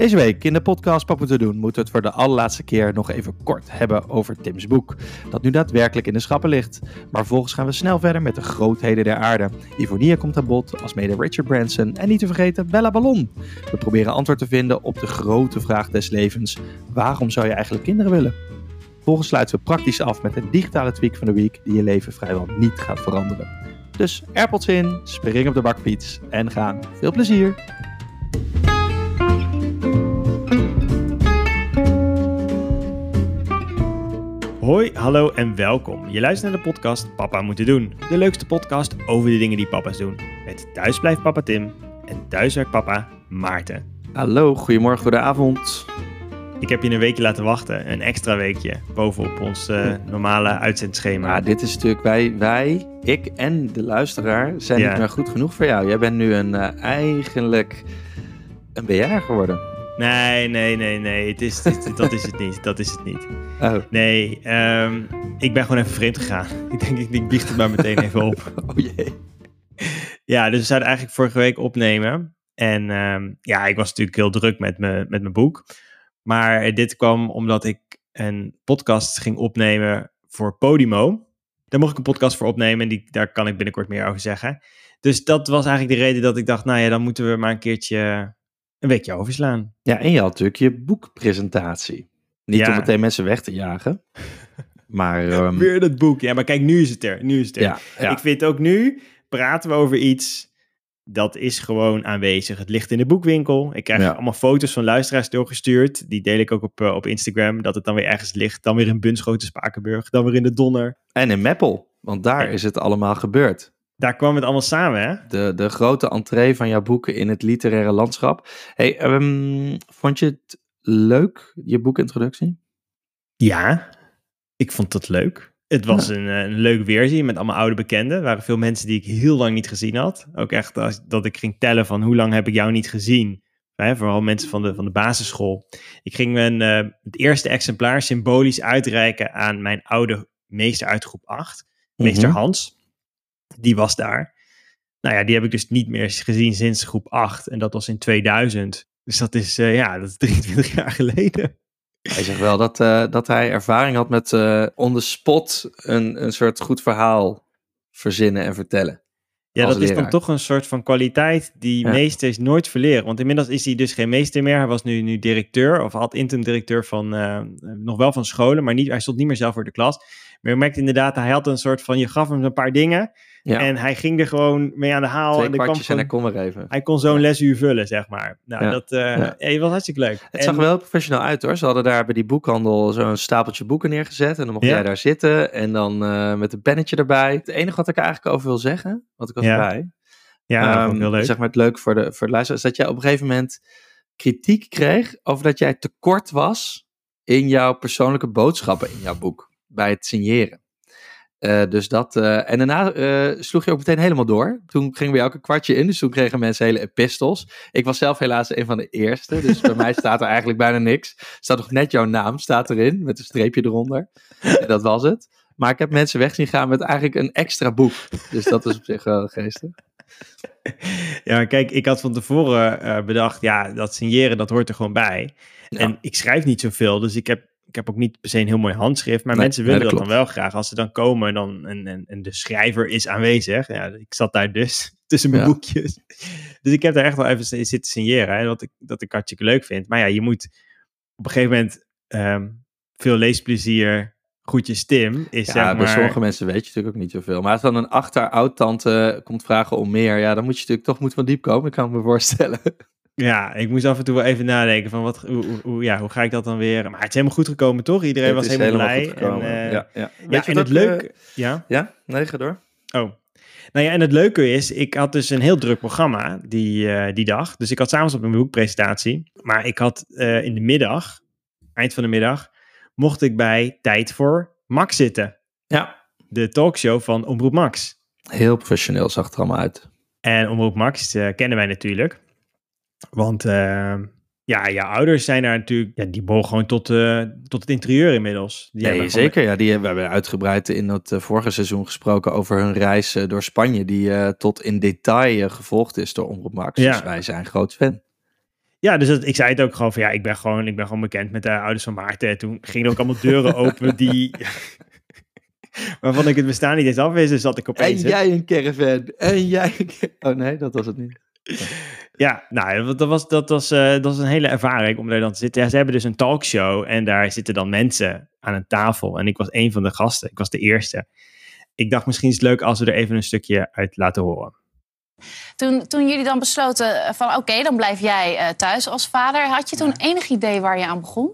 Deze week in de podcast Papa te doen moeten we het voor de allerlaatste keer nog even kort hebben over Tim's boek. Dat nu daadwerkelijk in de schappen ligt. Maar vervolgens gaan we snel verder met de grootheden der aarde. Ivonia komt aan bod, als mede Richard Branson en niet te vergeten Bella Ballon. We proberen antwoord te vinden op de grote vraag des levens. Waarom zou je eigenlijk kinderen willen? Vervolgens sluiten we praktisch af met een digitale tweak van de week die je leven vrijwel niet gaat veranderen. Dus AirPods in, spring op de bakfiets en gaan. Veel plezier! Hoi, hallo en welkom. Je luistert naar de podcast Papa Moeten Doen. De leukste podcast over de dingen die papa's doen. Met thuisblijf papa Tim en thuiswerk papa Maarten. Hallo, goedemorgen, goedenavond. Ik heb je een weekje laten wachten, een extra weekje, bovenop ons uh, normale uitzendschema. Ja, dit is natuurlijk, wij, wij, ik en de luisteraar zijn Ja. niet meer goed genoeg voor jou. Jij bent nu een, eh, eigenlijk een BN'er geworden. Nee, nee, nee, nee, het is, dat is het niet, dat is het niet. Oh, Nee, ehm, ik ben gewoon even vreemd gegaan. Ik denk, ik, ik biecht het maar meteen even op. oh jee. Ja, dus we zouden eigenlijk vorige week opnemen. En ehm, ja, ik was natuurlijk heel druk met, me, met mijn boek. Maar dit kwam omdat ik een podcast ging opnemen voor Podimo. Daar mocht ik een podcast voor opnemen en die, daar kan ik binnenkort meer over zeggen. Dus dat was eigenlijk de reden dat ik dacht, nou ja, dan moeten we maar een keertje een weekje overslaan. Ja, en je had natuurlijk je boekpresentatie. Niet Ja. om meteen mensen weg te jagen. Maar ehm, Weer dat boek. Ja, maar kijk, nu is het er. Nu is het er. ja, ja. Ik vind ook nu praten we over iets dat is gewoon aanwezig. Het ligt in de boekwinkel. Ik krijg Ja. allemaal foto's van luisteraars doorgestuurd. Die deel ik ook op, eh, op Instagram. Dat het dan weer ergens ligt. Dan weer in Bunschoten, Spakenburg. Dan weer in de Donner. En in Meppel, want daar Ja. is het allemaal gebeurd. Daar kwam het allemaal samen, hè? De, de grote entree van jouw boeken in het literaire landschap. Hey, ehm, vond je het leuk, je boekintroductie? Ja, ik vond dat leuk. Het was een, eh, een leuk weerzien met allemaal oude bekenden. Er waren veel mensen die ik heel lang niet gezien had. Ook echt als, dat ik ging tellen van hoe lang heb ik jou niet gezien. Hè, vooral mensen van de, van de basisschool. Ik ging mijn, eh, het eerste exemplaar symbolisch uitreiken aan mijn oude meester uit groep 8. Meester Mhm. Hans. Die was daar. Nou ja, die heb ik dus niet meer gezien sinds groep 8. En dat was in 2000. Dus dat is, eh, ja, dat is 23 jaar geleden. Hij zegt wel dat, eh, dat hij ervaring had met eh on the spot een, een soort goed verhaal verzinnen en vertellen. Ja, dat is dan toch een soort van kwaliteit die Ja. meesters nooit verleren. Want inmiddels is hij dus geen meester meer. Hij was nu, nu directeur of had interim directeur van, nog wel van scholen, maar niet, hij stond niet meer zelf voor de klas. Maar je merkt inderdaad, hij had een soort van, je gaf hem een paar dingen Ja, en hij ging er gewoon mee aan de haal. twee en er kwam kwartjes en hij gewoon- kon weer even. hij kon zo'n lesuur vullen, zeg maar. Nou, Ja. dat eh Ja. ja, was hartstikke leuk. Het zag er wel professioneel uit hoor. Ze hadden daar bij die boekhandel zo'n stapeltje boeken neergezet. En dan mocht Ja. jij daar zitten. En dan eh, met een pennetje erbij. Het enige wat ik er eigenlijk over wil zeggen, want ik was Ja. erbij. Ja, Ehm, heel leuk. Zeg maar het leuk voor de, voor de luisteraars. Dat jij op een gegeven moment kritiek kreeg over dat jij tekort was in jouw persoonlijke boodschappen in jouw boek. Bij het signeren. Eh, dus dat, eh, en daarna eh, sloeg je ook meteen helemaal door. Toen gingen we een kwartje in, dus toen kregen mensen hele epistels. Ik was zelf helaas een van de eerste, dus bij mij staat er eigenlijk bijna niks. Er staat nog net jouw naam, staat erin, met een streepje eronder. En dat was het. Maar ik heb mensen weg zien gaan met eigenlijk een extra boek. Dus dat is op zich wel geestig. Ja, kijk, ik had van tevoren bedacht, ja, dat signeren, dat hoort er gewoon bij. Ja. En ik schrijf niet zoveel, dus ik heb, ik heb ook niet per se een heel mooi handschrift. Maar Nee, mensen nee, willen dat dat, dan wel graag. Als ze dan komen dan, en, en, en de schrijver is aanwezig. Ja, ik zat daar dus tussen mijn Ja. boekjes. Dus ik heb daar echt wel even zi- zitten signeren. Hè, wat, ik, dat ik hartstikke leuk vind. Maar ja, je moet op een gegeven moment ehm, veel leesplezier, groetjes Tim, is Ja, zeg bij maar... sommige mensen weet je natuurlijk ook niet zoveel. Maar als dan een achter oud-tante komt vragen om meer, ja, dan moet je natuurlijk toch moet van diep komen, ik kan me voorstellen. Ja, ik moest af en toe wel even nadenken van wat, hoe, hoe- ja, hoe ga ik dat dan weer... Maar het is helemaal goed gekomen, toch? Iedereen Het was helemaal, blij. goed gekomen. En, eh, ja, ja. Weet en het eh, leuke... Ja? ja, nee, ga door. Oh. Nou ja, en het leuke is, ik had dus een heel druk programma die, eh, die dag. Dus ik had s'avonds op mijn boekpresentatie. Maar ik had in de middag, eind van de middag, mocht ik bij Tijd voor Max zitten. Ja, De talkshow van Omroep Max. heel professioneel zag het er allemaal uit. En Omroep Max kennen wij natuurlijk. Want eh, ja, je ouders zijn daar natuurlijk, ja, die behoren gewoon tot, eh, tot het interieur inmiddels. Die Nee, gewoon- zeker. Ja, die hebben we hebben uitgebreid in het eh, vorige seizoen gesproken over hun reis eh, door Spanje, die tot in detail gevolgd is door Omroep Max. Ja. Dus wij zijn groot fan. Ja, dus dat, ik zei het ook gewoon van ja, ik ben gewoon, ik ben gewoon bekend met de ouders van Maarten. En toen gingen ook allemaal deuren open die... waarvan ik het bestaan niet eens afwees, dus zat ik En opeens... hè. jij een caravan. En jij een Oh nee, dat was het niet. Ja, nou, dat was, dat, was, eh, dat was een hele ervaring om daar dan te zitten. Ja, ze hebben dus een talkshow en daar zitten dan mensen aan een tafel. En ik was een van de gasten, ik was de eerste. Ik dacht misschien is het leuk als we er even een stukje uit laten horen. Toen, toen jullie dan besloten van oké, dan blijf jij eh, thuis als vader. Had je toen enig idee waar je aan begon?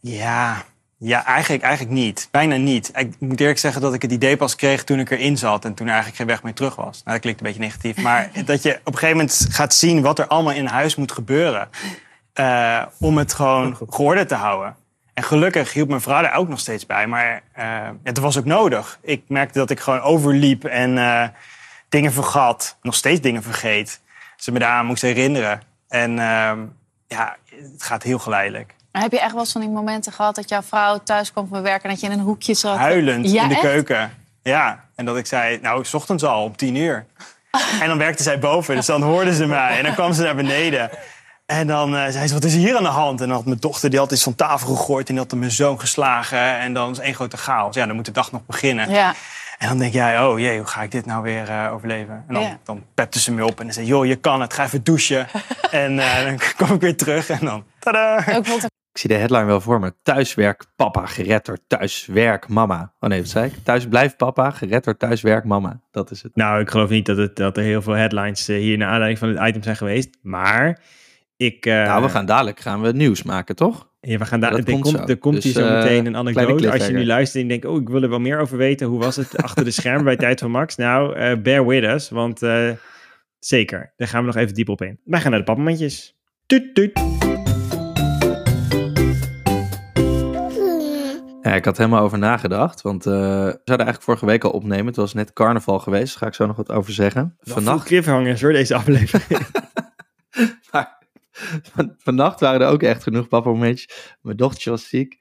Ja, ja eigenlijk, eigenlijk niet. Bijna niet. Ik moet eerlijk zeggen dat ik het idee pas kreeg toen ik erin zat en toen er eigenlijk geen weg meer terug was. Nou, dat klinkt een beetje negatief. Maar dat je op een gegeven moment gaat zien wat er allemaal in huis moet gebeuren. eh, om het gewoon geordend te houden. En gelukkig hielp mijn vrouw er ook nog steeds bij. Maar ja, dat was ook nodig. Ik merkte dat ik gewoon overliep en eh, dingen vergat. Nog steeds dingen vergeet. Ze me daaraan moest herinneren. En ehm, ja, het gaat heel geleidelijk. Heb je echt wel eens van die momenten gehad dat jouw vrouw thuis kwam van werk en dat je in een hoekje zat? Huilend Ja, in de echt? keuken. Ja, en dat ik zei, nou, s ochtends al om tien uur. en dan werkte zij boven, dus dan hoorden ze mij. En dan kwam ze naar beneden. En dan eh, zei ze, wat is er hier aan de hand? En dan had mijn dochter, die had iets van tafel gegooid... en die had mijn zoon geslagen. En dan is één grote chaos. Ja, dan moet de dag nog beginnen. Ja. En dan denk jij, oh jee, hoe ga ik dit nou weer eh, overleven? En dan, Ja. dan pepte ze me op en dan zei joh, je kan het, ga even douchen. en eh, dan kwam ik weer terug en dan, tada! Ik zie de headline wel voor me. Thuiswerk papa, gered door thuiswerk mama. Oh nee, wat zei ik? Thuis blijft papa, gered door thuiswerk mama. Dat is het. Nou, ik geloof niet dat, het, dat er heel veel headlines eh, hier naar aanleiding van dit item zijn geweest. Maar ik... eh, nou, we gaan dadelijk gaan we nieuws maken, toch? Ja, we gaan daar. Er komt er komt Dus, hier zo eh, meteen een anekdote. Als je nu luistert en denkt, oh, ik wil er wel meer over weten. Hoe was het achter de schermen bij Tijd van Max? Nou, bear with us, want zeker, daar gaan we nog even diep op in. Wij gaan naar de papmomentjes. Tuut, tuut. Ja, ik had er helemaal over nagedacht. Want eh, we zouden eigenlijk vorige week al opnemen. Het was net carnaval geweest. Daar ga ik zo nog wat over zeggen. Vannacht Vannacht, cliffhangers hoor, deze aflevering. maar, van- vannacht waren er ook echt genoeg papa-momentjes. Mijn dochtertje was ziek.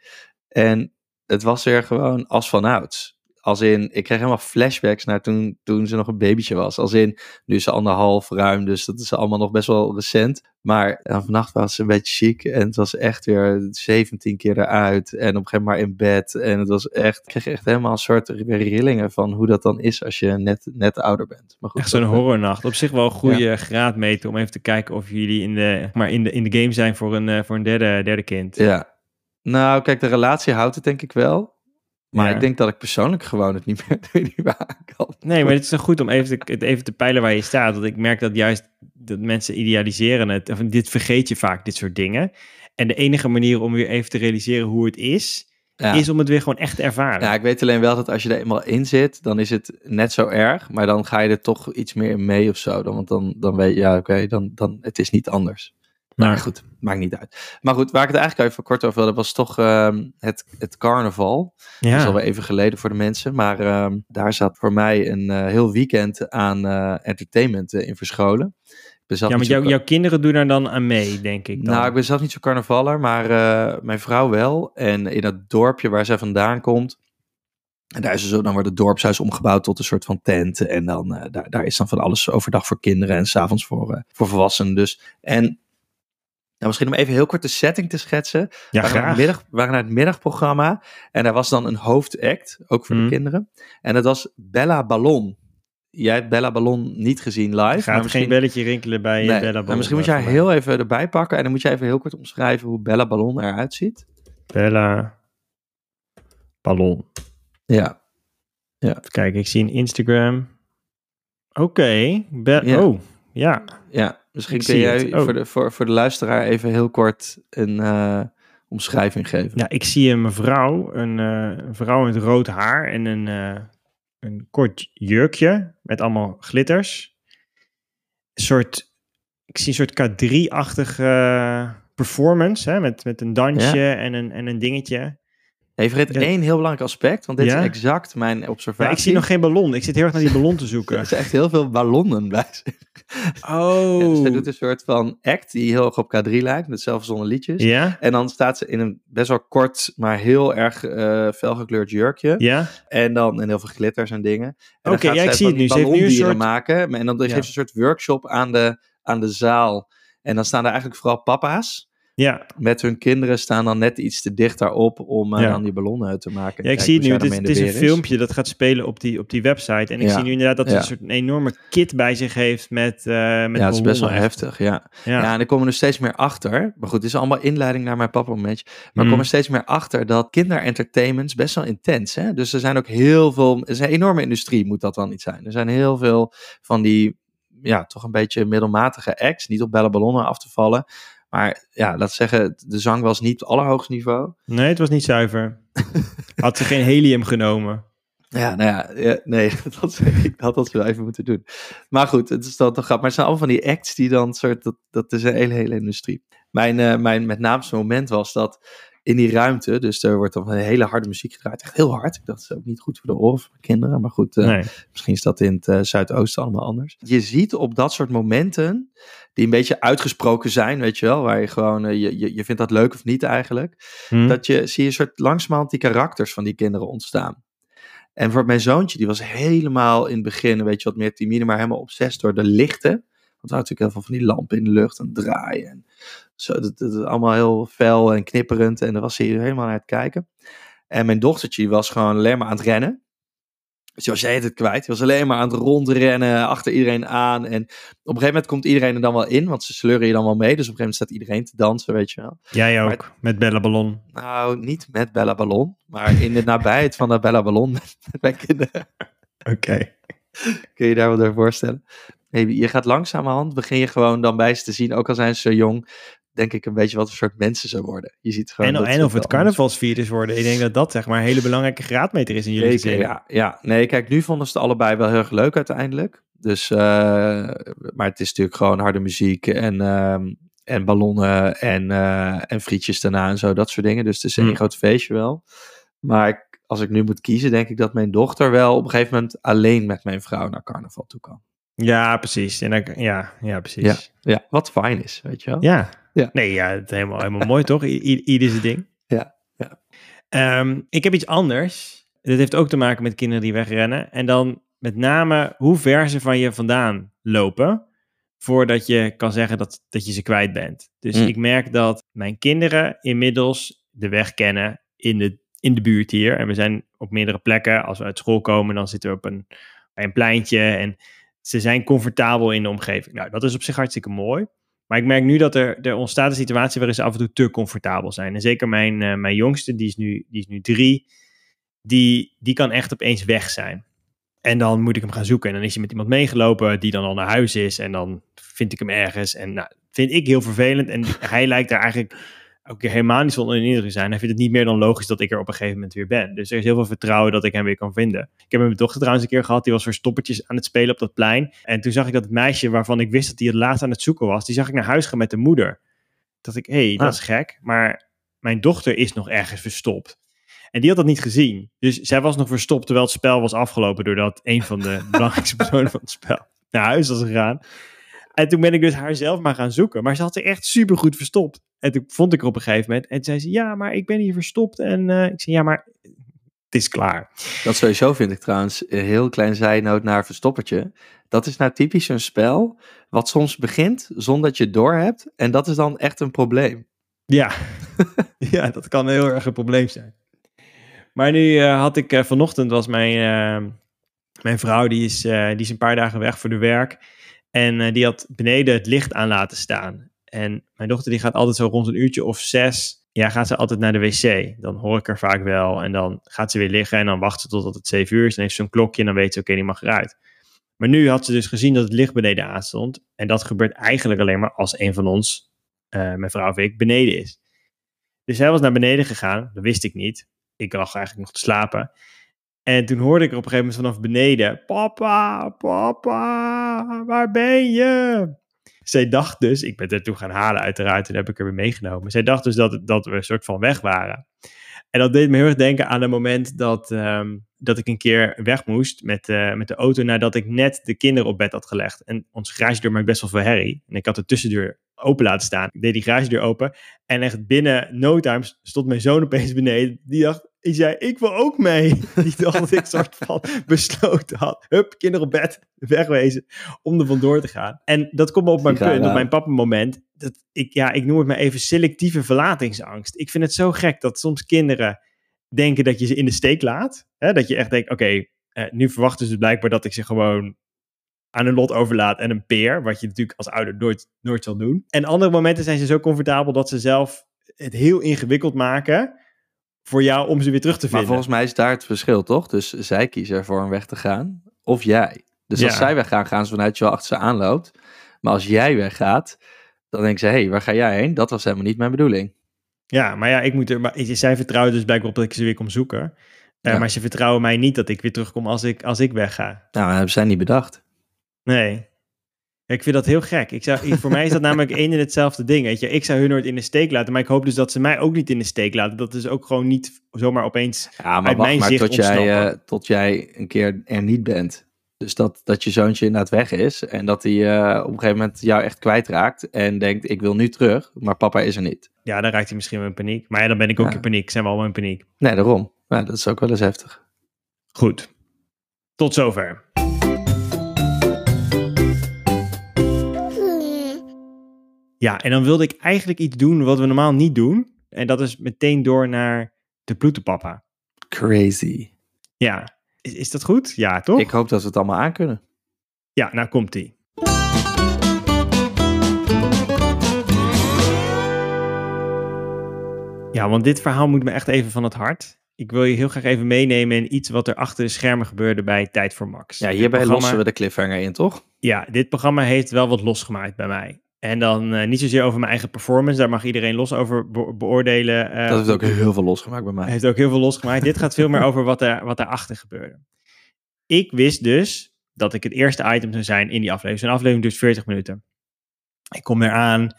En het was weer gewoon als van ouds. Als in, ik kreeg helemaal flashbacks naar toen, toen ze nog een babytje was. Als in, nu is ze anderhalf ruim, dus dat is allemaal nog best wel recent. Maar vannacht was ze een beetje ziek en het was echt weer 17 keer eruit. En op een gegeven moment maar in bed. En het was echt, ik kreeg echt helemaal een soort rillingen van hoe dat dan is als je net, net ouder bent. Maar goed, Echt zo'n horrornacht. Op zich wel een goede graadmeter om even te kijken of jullie in de, maar in de, in de game zijn voor een, eh, voor een derde, derde kind. Ja. Nou, kijk, de relatie houdt het denk ik wel. Maar Ja. ik denk dat ik persoonlijk gewoon het niet meer, niet meer aan kan. Nee, maar het is toch goed om even te, het even te peilen waar je staat. Want ik merk dat juist dat mensen idealiseren het. Of dit vergeet je vaak, dit soort dingen. En de enige manier om weer even te realiseren hoe het is, Ja. is om het weer gewoon echt te ervaren. Ja, ik weet alleen wel dat als je er eenmaal in zit, dan is het net zo erg. Maar dan ga je er toch iets meer in mee of zo. Dan, want dan, dan weet je, ja, oké, dan, dan het is niet anders. Maar Maar- goed, maakt niet uit. Maar goed, waar ik het eigenlijk even kort over wilde, was toch ehm, het, het carnaval. Dat is ja. alweer even geleden voor de mensen. Maar ehm, daar zat voor mij een eh, heel weekend aan eh, entertainment eh, in verscholen. Ja, maar jou, jouw kinderen doen er dan aan mee, denk ik. Dan. Nou, ik ben zelf niet zo carnavaller, maar mijn vrouw wel. En in het dorpje waar zij vandaan komt, en daar is zo, dan wordt het dorpshuis omgebouwd tot een soort van tent. En dan, daar, daar is dan van alles overdag voor kinderen en s'avonds voor, voor volwassenen. Dus. En nou, misschien om even heel kort de setting te schetsen. ja, we, waren graag. middag, we waren naar het middagprogramma en daar was dan een hoofdact, ook voor Mhm. de kinderen. En dat was Bella Ballon. Jij hebt Bella Ballon niet gezien live. maar Gaat misschien- geen belletje rinkelen bij Nee, Bella maar Ballon. misschien moet jij eh, voor heel even erbij pakken en dan moet je even heel kort omschrijven hoe Bella Ballon eruit ziet. Bella Ballon. Ja. Even kijken, ik zie een Instagram. Oké. Be- Ja. Oh, ja. Ja, misschien Ik kun jij het. Oh. voor, de, voor, voor de luisteraar even heel kort een eh, omschrijving geven. Ja, ik zie een mevrouw, een, een vrouw met rood haar en een, eh, een kort jurkje met allemaal glitters. Een soort, ik zie een soort K3-achtige performance, hè, met, met een dansje en, een, en een dingetje. Hey, vergeet Ja. één heel belangrijk aspect, want dit Ja? is exact mijn observatie. Maar ik zie nog geen ballon. Ik zit heel erg naar die ballon te zoeken. Er zijn echt heel veel ballonnen bij ze. Oh. Ja, dus zij doet een soort van act die heel erg op K3 lijkt, met zelf zonder liedjes. Ja? En dan staat ze in een best wel kort, maar heel erg eh felgekleurd jurkje. Ja? En dan en heel veel glitters en dingen. En dan Oké, gaat ja, ik zij zie van het nu. Ze heeft nu een soort- maken. En dan geeft ze een soort workshop aan de, aan de zaal. En dan staan er eigenlijk vooral papa's. Ja, Met hun kinderen staan dan net iets te dichter op om eh, Ja. dan die ballonnen uit te maken. ja ik zie het hoe nu. Het is, het een filmpje dat gaat spelen op die, op die website. En ik Ja. zie nu inderdaad dat Ja. een soort een enorme kit bij zich heeft met, eh met Ja, het is best wel heftig, ja. Ja. En ik kom er nu steeds meer achter. Maar goed, het is allemaal inleiding naar mijn papa momentje. Maar ik Mm. kom er steeds meer achter dat kinderentertainment is best wel intens. Hè? Dus er zijn ook heel veel, er is een enorme industrie, moet dat dan niet zijn. Er zijn heel veel van die, ja, toch een beetje middelmatige acts. Niet op bellen ballonnen af te vallen. Maar ja, laat zeggen, de zang was niet op het allerhoogste niveau. Nee, het was niet zuiver. Had ze geen helium genomen. Ja, nou ja, ja, nee, dat, ik had dat wel even moeten doen. Maar goed, het is dan toch grappig. Maar het zijn allemaal van die acts die dan soort, dat, dat is een hele, hele industrie. Mijn, eh, mijn met naamste moment was dat in die ruimte, dus er wordt dan een hele harde muziek gedraaid, echt heel hard. Ik dacht, dat is ook niet goed voor de oren van de kinderen, maar goed, eh, Nee. misschien is dat in het eh, Zuidoosten allemaal anders. Je ziet op dat soort momenten, die een beetje uitgesproken zijn, weet je wel, waar je gewoon, eh, je, je, je vindt dat leuk of niet eigenlijk, Hm? dat je, zie je een soort langzamerhand die karakters van die kinderen ontstaan. En voor mijn zoontje, die was helemaal in het begin, weet je, wat meer timide, maar helemaal obsessief door de lichten. Want er natuurlijk heel veel van die lampen in de lucht en draaien. En zo, dat, dat, allemaal heel fel en knipperend. En daar was hij helemaal naar het kijken. En mijn dochtertje was gewoon alleen maar aan het rennen. Dus was hele tijd kwijt. Die was alleen maar aan het rondrennen, achter iedereen aan. En op een gegeven moment komt iedereen er dan wel in, want ze sleuren je dan wel mee. Dus op een gegeven moment staat iedereen te dansen, weet je wel. Jij ook, met bellenballon. Nou, niet met Bella Ballon, maar in de nabijheid van de Bella Ballon met mijn kinderen. Oké. Kun je je daar wat bij voorstellen? Nee, je gaat langzamerhand, begin je gewoon dan bij ze te zien, ook al zijn ze zo jong, denk ik een beetje wat voor soort mensen ze worden. Je ziet gewoon En, dat en of het carnavalsvirus worden. Ik denk dat dat zeg maar een hele belangrijke graadmeter is in jullie gezin. ja, ja. Nee, kijk, nu vonden ze het allebei wel heel erg leuk uiteindelijk. Dus, eh, maar het is natuurlijk gewoon harde muziek en, ehm, en ballonnen en, eh, en frietjes daarna en zo, dat soort dingen. Dus het is een Hmm. groot feestje wel. Maar ik- als ik nu moet kiezen, denk ik dat mijn dochter wel op een gegeven moment alleen met mijn vrouw naar carnaval toe kan. Ja, precies. En dan, ja, ja, precies. Ja. Ja, wat fijn is, weet je wel. Ja. Ja. Nee, ja, het is helemaal, helemaal mooi toch? I- Ieder zijn ding. Ja, ja. Ehm, ik heb iets anders. Dit heeft ook te maken met kinderen die wegrennen. En dan met name hoe ver ze van je vandaan lopen. Voordat je kan zeggen dat, dat je ze kwijt bent. Dus Mm. ik merk dat mijn kinderen inmiddels de weg kennen in de, in de buurt hier. En we zijn op meerdere plekken. Als we uit school komen, dan zitten we op een, een pleintje. En ze zijn comfortabel in de omgeving. Nou, dat is op zich hartstikke mooi. Maar ik merk nu dat er, er ontstaat een situatie waarin ze af en toe te comfortabel zijn. En zeker mijn, eh, mijn jongste, die is, nu, die is nu drie, die, die kan echt opeens weg zijn. En dan moet ik hem gaan zoeken. En dan is hij met iemand meegelopen die dan al naar huis is. En dan vind ik hem ergens. En nou, vind ik heel vervelend. En hij lijkt daar eigenlijk ook helemaal niet zonder indruk zijn. Hij vindt het niet meer dan logisch dat ik er op een gegeven moment weer ben. Dus er is heel veel vertrouwen dat ik hem weer kan vinden. Ik heb mijn dochter trouwens een keer gehad. Die was verstoppertjes aan het spelen op dat plein. En toen zag ik dat het meisje waarvan ik wist dat hij het laatst aan het zoeken was. Die zag ik naar huis gaan met de moeder. Dacht ik, hé, hey, dat Ah. is gek. Maar mijn dochter is nog ergens verstopt. En die had dat niet gezien. Dus zij was nog verstopt terwijl het spel was afgelopen. Doordat een van de belangrijkste personen van het spel naar huis was gegaan. En toen ben ik dus haar zelf maar gaan zoeken. Maar ze had zich echt supergoed verstopt. En toen vond ik haar op een gegeven moment. En toen zei ze, ja, maar ik ben hier verstopt. En eh, ik zei, ja, maar het is klaar. Dat sowieso vind ik trouwens een heel klein zijnoot naar Verstoppertje. Dat is nou typisch een spel wat soms begint zonder dat je het door hebt. En dat is dan echt een probleem. Ja, ja dat kan heel erg een probleem zijn. Maar nu eh, had ik eh, vanochtend was mijn, mijn vrouw, die is, die is een paar dagen weg voor de werk. En die had beneden het licht aan laten staan. En mijn dochter die gaat altijd zo rond een uurtje of zes. Ja, gaat ze altijd naar de wc. Dan hoor ik haar vaak wel. En dan gaat ze weer liggen en dan wacht ze totdat het zeven uur is. Dan heeft ze zo'n klokje en dan weet ze, oké, die mag eruit. Maar nu had ze dus gezien dat het licht beneden aanstond. En dat gebeurt eigenlijk alleen maar als een van ons, eh, mijn vrouw of ik, beneden is. Dus zij was naar beneden gegaan. Dat wist ik niet. Ik lag eigenlijk nog te slapen. En toen hoorde ik er op een gegeven moment vanaf beneden: Papa, papa, waar ben je? Zij dacht dus, ik ben er toen gaan halen uiteraard, en heb ik er weer meegenomen. Zij dacht dus dat, dat we een soort van weg waren. En dat deed me heel erg denken aan het moment dat, ehm, dat ik een keer weg moest met, eh, met de auto nadat ik net de kinderen op bed had gelegd. En onze garagedeur maakt best wel veel herrie. En ik had de tussendeur open laten staan. Ik deed die garagedeur open. En echt binnen no time stond mijn zoon opeens beneden. Die dacht, ik zei, ik wil ook mee. Die dacht dat ik soort van besloten had. Hup, kinderen op bed, wegwezen. Om er vandoor te gaan. En dat komt me op mijn Die punt, op mijn pappenmoment. Dat ik, ja, ik noem het maar even selectieve verlatingsangst. Ik vind het zo gek dat soms kinderen denken dat je ze in de steek laat. Hè? Dat je echt denkt, oké, eh, nu verwachten ze blijkbaar dat ik ze gewoon aan een lot overlaat en een peer. Wat je natuurlijk als ouder nooit, nooit zal doen. En andere momenten zijn ze zo comfortabel dat ze zelf het heel ingewikkeld maken voor jou om ze weer terug te Maar vinden. volgens mij is daar het verschil, toch? Dus zij kiezen ervoor om weg te gaan, of jij. Dus als zij weggaan, gaan ze vanuit je achter ze aanloopt. Maar als jij weggaat, dan denken ze, hé, hey, waar ga jij heen? Dat was helemaal niet mijn bedoeling. Ja, maar ja, ik moet er, maar zij vertrouwen dus blijkbaar op dat ik ze weer kom zoeken. Eh, Ja. Maar ze vertrouwen mij niet dat ik weer terugkom als ik, als ik wegga. Nou, dat hebben zij niet bedacht. Nee. Ik vind dat heel gek. Ik zou, voor mij is dat namelijk één en hetzelfde ding. Weet je. Ik zou hun nooit in de steek laten, maar ik hoop dus dat ze mij ook niet in de steek laten. Dat is ook gewoon niet zomaar opeens. Ja, maar Uit wacht mijn maar zicht tot jij, eh, tot jij een keer er niet bent. Dus dat, dat je zoontje inderdaad weg is. En dat hij eh, op een gegeven moment jou echt kwijtraakt. En denkt, ik wil nu terug. Maar papa is er niet. Ja, dan raakt hij misschien wel in paniek. Maar ja, dan ben ik ook Ja. in paniek. Zijn we allemaal in paniek. Nee, daarom. Ja, dat is ook wel eens heftig. Goed. Tot zover. Ja, en dan wilde ik eigenlijk iets doen wat we normaal niet doen. En dat is meteen door naar de ploetenpapa. Crazy. Ja, is, is dat goed? Ja, toch? Ik hoop dat we het allemaal aankunnen. Ja, nou komt ie. Ja, want dit verhaal moet me echt even van het hart. Ik wil je heel graag even meenemen in iets wat er achter de schermen gebeurde bij Tijd voor Max. Ja, hierbij programma- lossen we de cliffhanger in, toch? Ja, dit programma heeft wel wat losgemaakt bij mij. En dan eh, niet zozeer over mijn eigen performance, daar mag iedereen los over be- beoordelen. eh, dat heeft ook heel veel losgemaakt bij mij. heeft ook heel veel losgemaakt. Dit gaat veel meer over wat, er, wat daarachter gebeurde. Ik wist dus dat ik het eerste item zou zijn in die aflevering. Zo'n aflevering duurt 40 minuten. Ik kom eraan.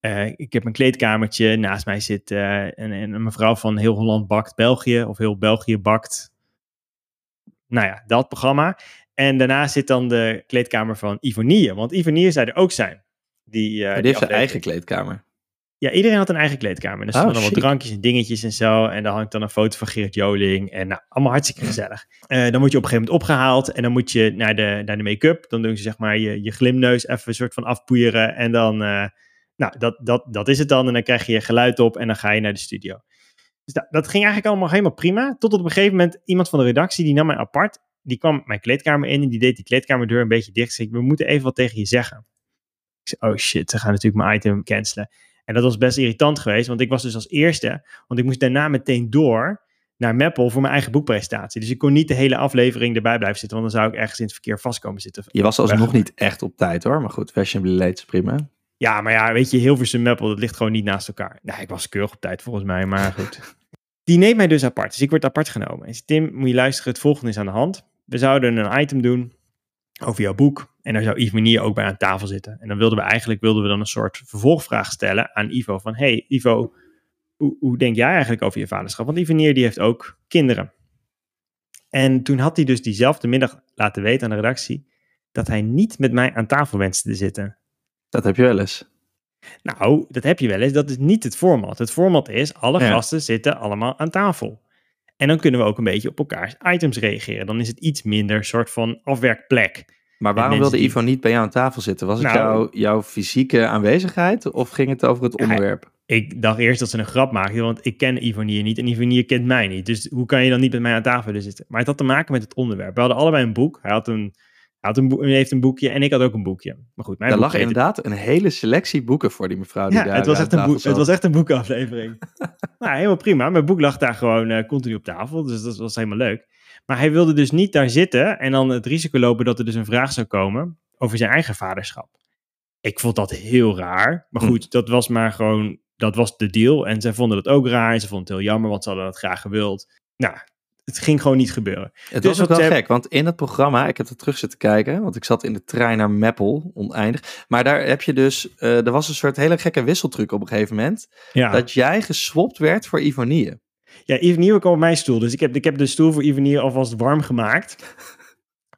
eh ik heb een kleedkamertje. Naast mij zit een, een een mevrouw van Heel Holland Bakt België. Of Heel België Bakt. Nou ja, dat programma. En daarna zit dan de kleedkamer van Ivonie. Want Ivonie zou er ook zijn. Die, eh, die heeft zijn eigen kleedkamer. Ja, iedereen had een eigen kleedkamer. En er Oh, stonden dan wat chic. drankjes en dingetjes en zo. En dan hangt dan een foto van Gerrit Joling. En nou, allemaal hartstikke gezellig. Eh, dan word je op een gegeven moment opgehaald. En dan moet je naar de, naar de make-up. Dan doen ze zeg maar je, je glimneus even een soort van afpoeieren. En dan, eh, nou, dat, dat, dat is het dan. En dan krijg je je geluid op en dan ga je naar de studio. Dus dat, dat ging eigenlijk allemaal helemaal prima. Tot op een gegeven moment iemand van de redactie, die nam mij apart. Die kwam mijn kleedkamer in en die deed die kleedkamerdeur een beetje dicht. Zei, we moeten even wat tegen je zeggen. Zei, oh shit, ze gaan natuurlijk mijn item cancelen. En dat was best irritant geweest, want ik was dus als eerste. Want ik moest daarna meteen door naar Meppel voor mijn eigen boekpresentatie. Dus ik kon niet de hele aflevering erbij blijven zitten, want dan zou ik ergens in het verkeer vast komen zitten. Je was alsnog niet echt op tijd hoor. Maar goed, fashionably late is prima. Ja, maar ja, weet je, Hilversum Meppel, dat ligt gewoon niet naast elkaar. Nou, ik was keurig op tijd volgens mij, maar goed. Die neemt mij dus apart, dus ik word apart genomen. En Tim, moet je luisteren, het volgende is aan de hand. We zouden een item doen over jouw boek. En daar zou Yves Menier ook bij aan tafel zitten. En dan wilden we eigenlijk wilden we dan een soort vervolgvraag stellen aan Ivo. Van, hey Ivo, hoe, hoe denk jij eigenlijk over je vaderschap? Want Yves die heeft ook kinderen. En toen had hij dus diezelfde middag laten weten aan de redactie... dat hij niet met mij aan tafel wenste te zitten. Dat heb je wel eens. Nou, dat heb je wel eens. Dat is niet het format. Het format is, alle Ja. gasten zitten allemaal aan tafel. En dan kunnen we ook een beetje op elkaars items reageren. Dan is het iets minder soort van afwerkplek. Maar waarom wilde die- Ivo niet bij jou aan tafel zitten? Was het Nou- jouw, fysieke aanwezigheid of ging het over het onderwerp? Ik dacht eerst dat ze een grap maakten, want ik ken Ivonier niet en Ivonier kent mij niet. Dus hoe kan je dan niet met mij aan tafel willen zitten? Maar het had te maken met het onderwerp. We hadden allebei een boek. Hij, had een, hij, had een boek, hij heeft een boekje en ik had ook een boekje. Maar goed, mijn Er lag inderdaad een hele selectie boeken voor die mevrouw die Ja, daar het was, echt een boek, het was echt een boekenaflevering. nou, helemaal prima. Mijn boek lag daar gewoon eh, continu op tafel, dus dat was helemaal leuk. Maar hij wilde dus niet daar zitten en dan het risico lopen dat er dus een vraag zou komen over zijn eigen vaderschap. Ik vond dat heel raar. Maar Hm. goed, dat was maar gewoon, dat was de deal. En zij vonden dat ook raar en ze vonden het heel jammer, want ze hadden dat graag gewild. Nou, het ging gewoon niet gebeuren. Het Dus was ook wel gek, want in het programma, ik heb er terug zitten kijken, want ik zat in de trein naar Meppel, oneindig. Maar daar heb je dus, eh, er was een soort hele gekke wisseltruc op een gegeven moment, Ja, dat jij geswapt werd voor Ivonie. ja Nieuwe kwam op mijn stoel. Dus ik heb, ik heb de stoel voor Nieuwe alvast warm gemaakt.